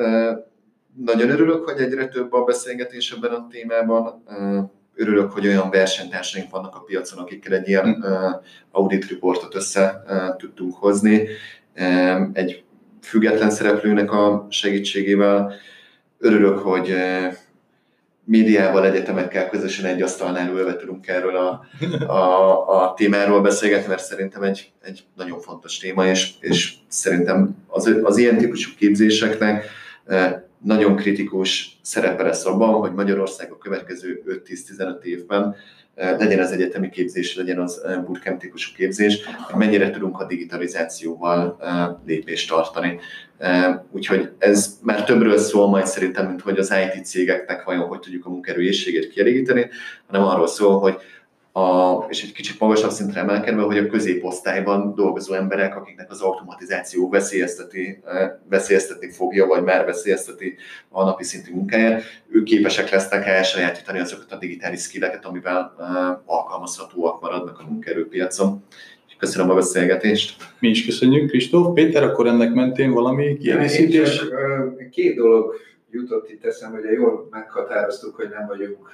Speaker 3: nagyon örülök, hogy egyre több a beszélgetés ebben a témában. Örülök, hogy olyan versenytársaink vannak a piacon, akikkel egy ilyen audit reportot össze tudtunk hozni. Egy független szereplőnek a segítségével. Örülök, hogy médiával, egyetemekkel közösen egy asztalnál ülve tudunk erről a, a, a témáról beszélgetni, mert szerintem egy, egy nagyon fontos téma, és, és szerintem az, az ilyen típusú képzéseknek nagyon kritikus szerepe lesz abban, hogy Magyarország a következő 5-10-15 évben legyen az egyetemi képzés, legyen az bootcamp típusú képzés, hogy mennyire tudunk a digitalizációval lépést tartani. Úgyhogy ez már többről szól majd szerintem, mint hogy az IT cégeknek vajon hogy tudjuk a munkerőészségét kielégíteni, hanem arról szól, hogy a, és egy kicsit magasabb szintre emelkedve, hogy a középosztályban dolgozó emberek, akiknek az automatizáció veszélyezteti, veszélyeztetni fogja, vagy már veszélyezteti a napi szintű munkáját, ők képesek lesznek elsajátítani azokat a digitális skilleket, amivel alkalmazhatóak maradnak a munkaerőpiacon. Köszönöm a beszélgetést.
Speaker 2: Mi is köszönjük, Kristóf. Péter, akkor ennek mentén valami kiegészítés?
Speaker 5: Két dolog jutott itt eszembe, hogy jól meghatároztuk, hogy nem vagyunk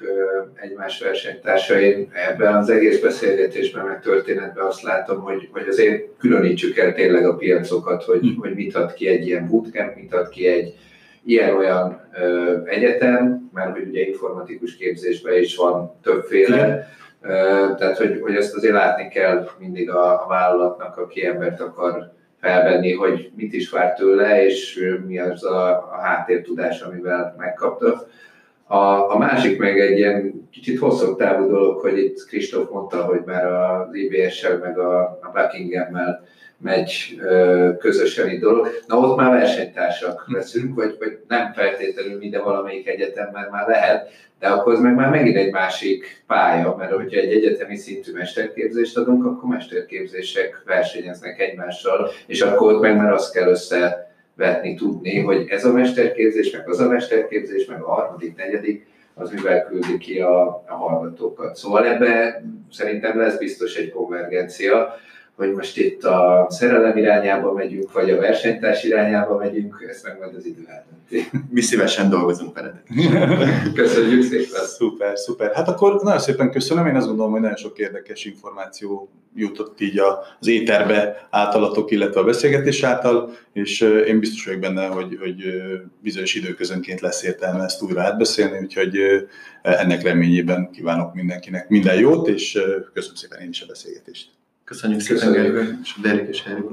Speaker 5: egymás versenytársai. Ebben az egész beszélgetésben, meg történetben azt látom, hogy, hogy azért különítsük el tényleg a piacokat, hogy, hm. hogy mit ad ki egy ilyen bootcamp, mit ad ki egy ilyen-olyan egyetem, mert hogy ugye informatikus képzésben is van többféle, tehát hogy, hogy ezt azért látni kell mindig a, a vállalatnak, aki embert akar felvenni, hogy mit is vár tőle, és mi az a, a háttértudás, amivel megkapta. A, a másik meg egy ilyen kicsit hosszabb távú dolog, hogy itt Kristóf mondta, hogy már az IBS-sel meg a, a Buckingham-mel megy közösen itt dolog. Na ott már versenytársak leszünk, vagy, vagy nem feltétlenül minden valamelyik egyetemben már lehet, de akkor az meg már megint egy másik pálya, mert hogyha egy egyetemi szintű mesterképzést adunk, akkor mesterképzések versenyeznek egymással, és akkor ott meg már azt kell összevetni, tudni, hogy ez a mesterképzés, meg az a mesterképzés, meg a harmadik, negyedik, az mivel küldi ki a, a hallgatókat. Szóval ebbe szerintem lesz biztos egy konvergencia, hogy most itt a szerelem irányába megyünk, vagy a versenytárs irányába megyünk, ezt meg majd az idő eldönti.
Speaker 3: Mi szívesen dolgozunk veletek.
Speaker 5: Köszönjük szépen.
Speaker 2: Szuper, szuper. Hát akkor nagyon szépen köszönöm. Én azt gondolom, hogy nagyon sok érdekes információ jutott így az éterbe általatok, illetve a beszélgetés által, és én biztos vagyok benne, hogy, hogy bizonyos időközönként lesz értelme ezt újra átbeszélni, úgyhogy ennek reményében kívánok mindenkinek minden jót, és köszönöm szépen én is a beszélgetést.
Speaker 3: Köszönjük szépen, Gergő, és Derik és Henrik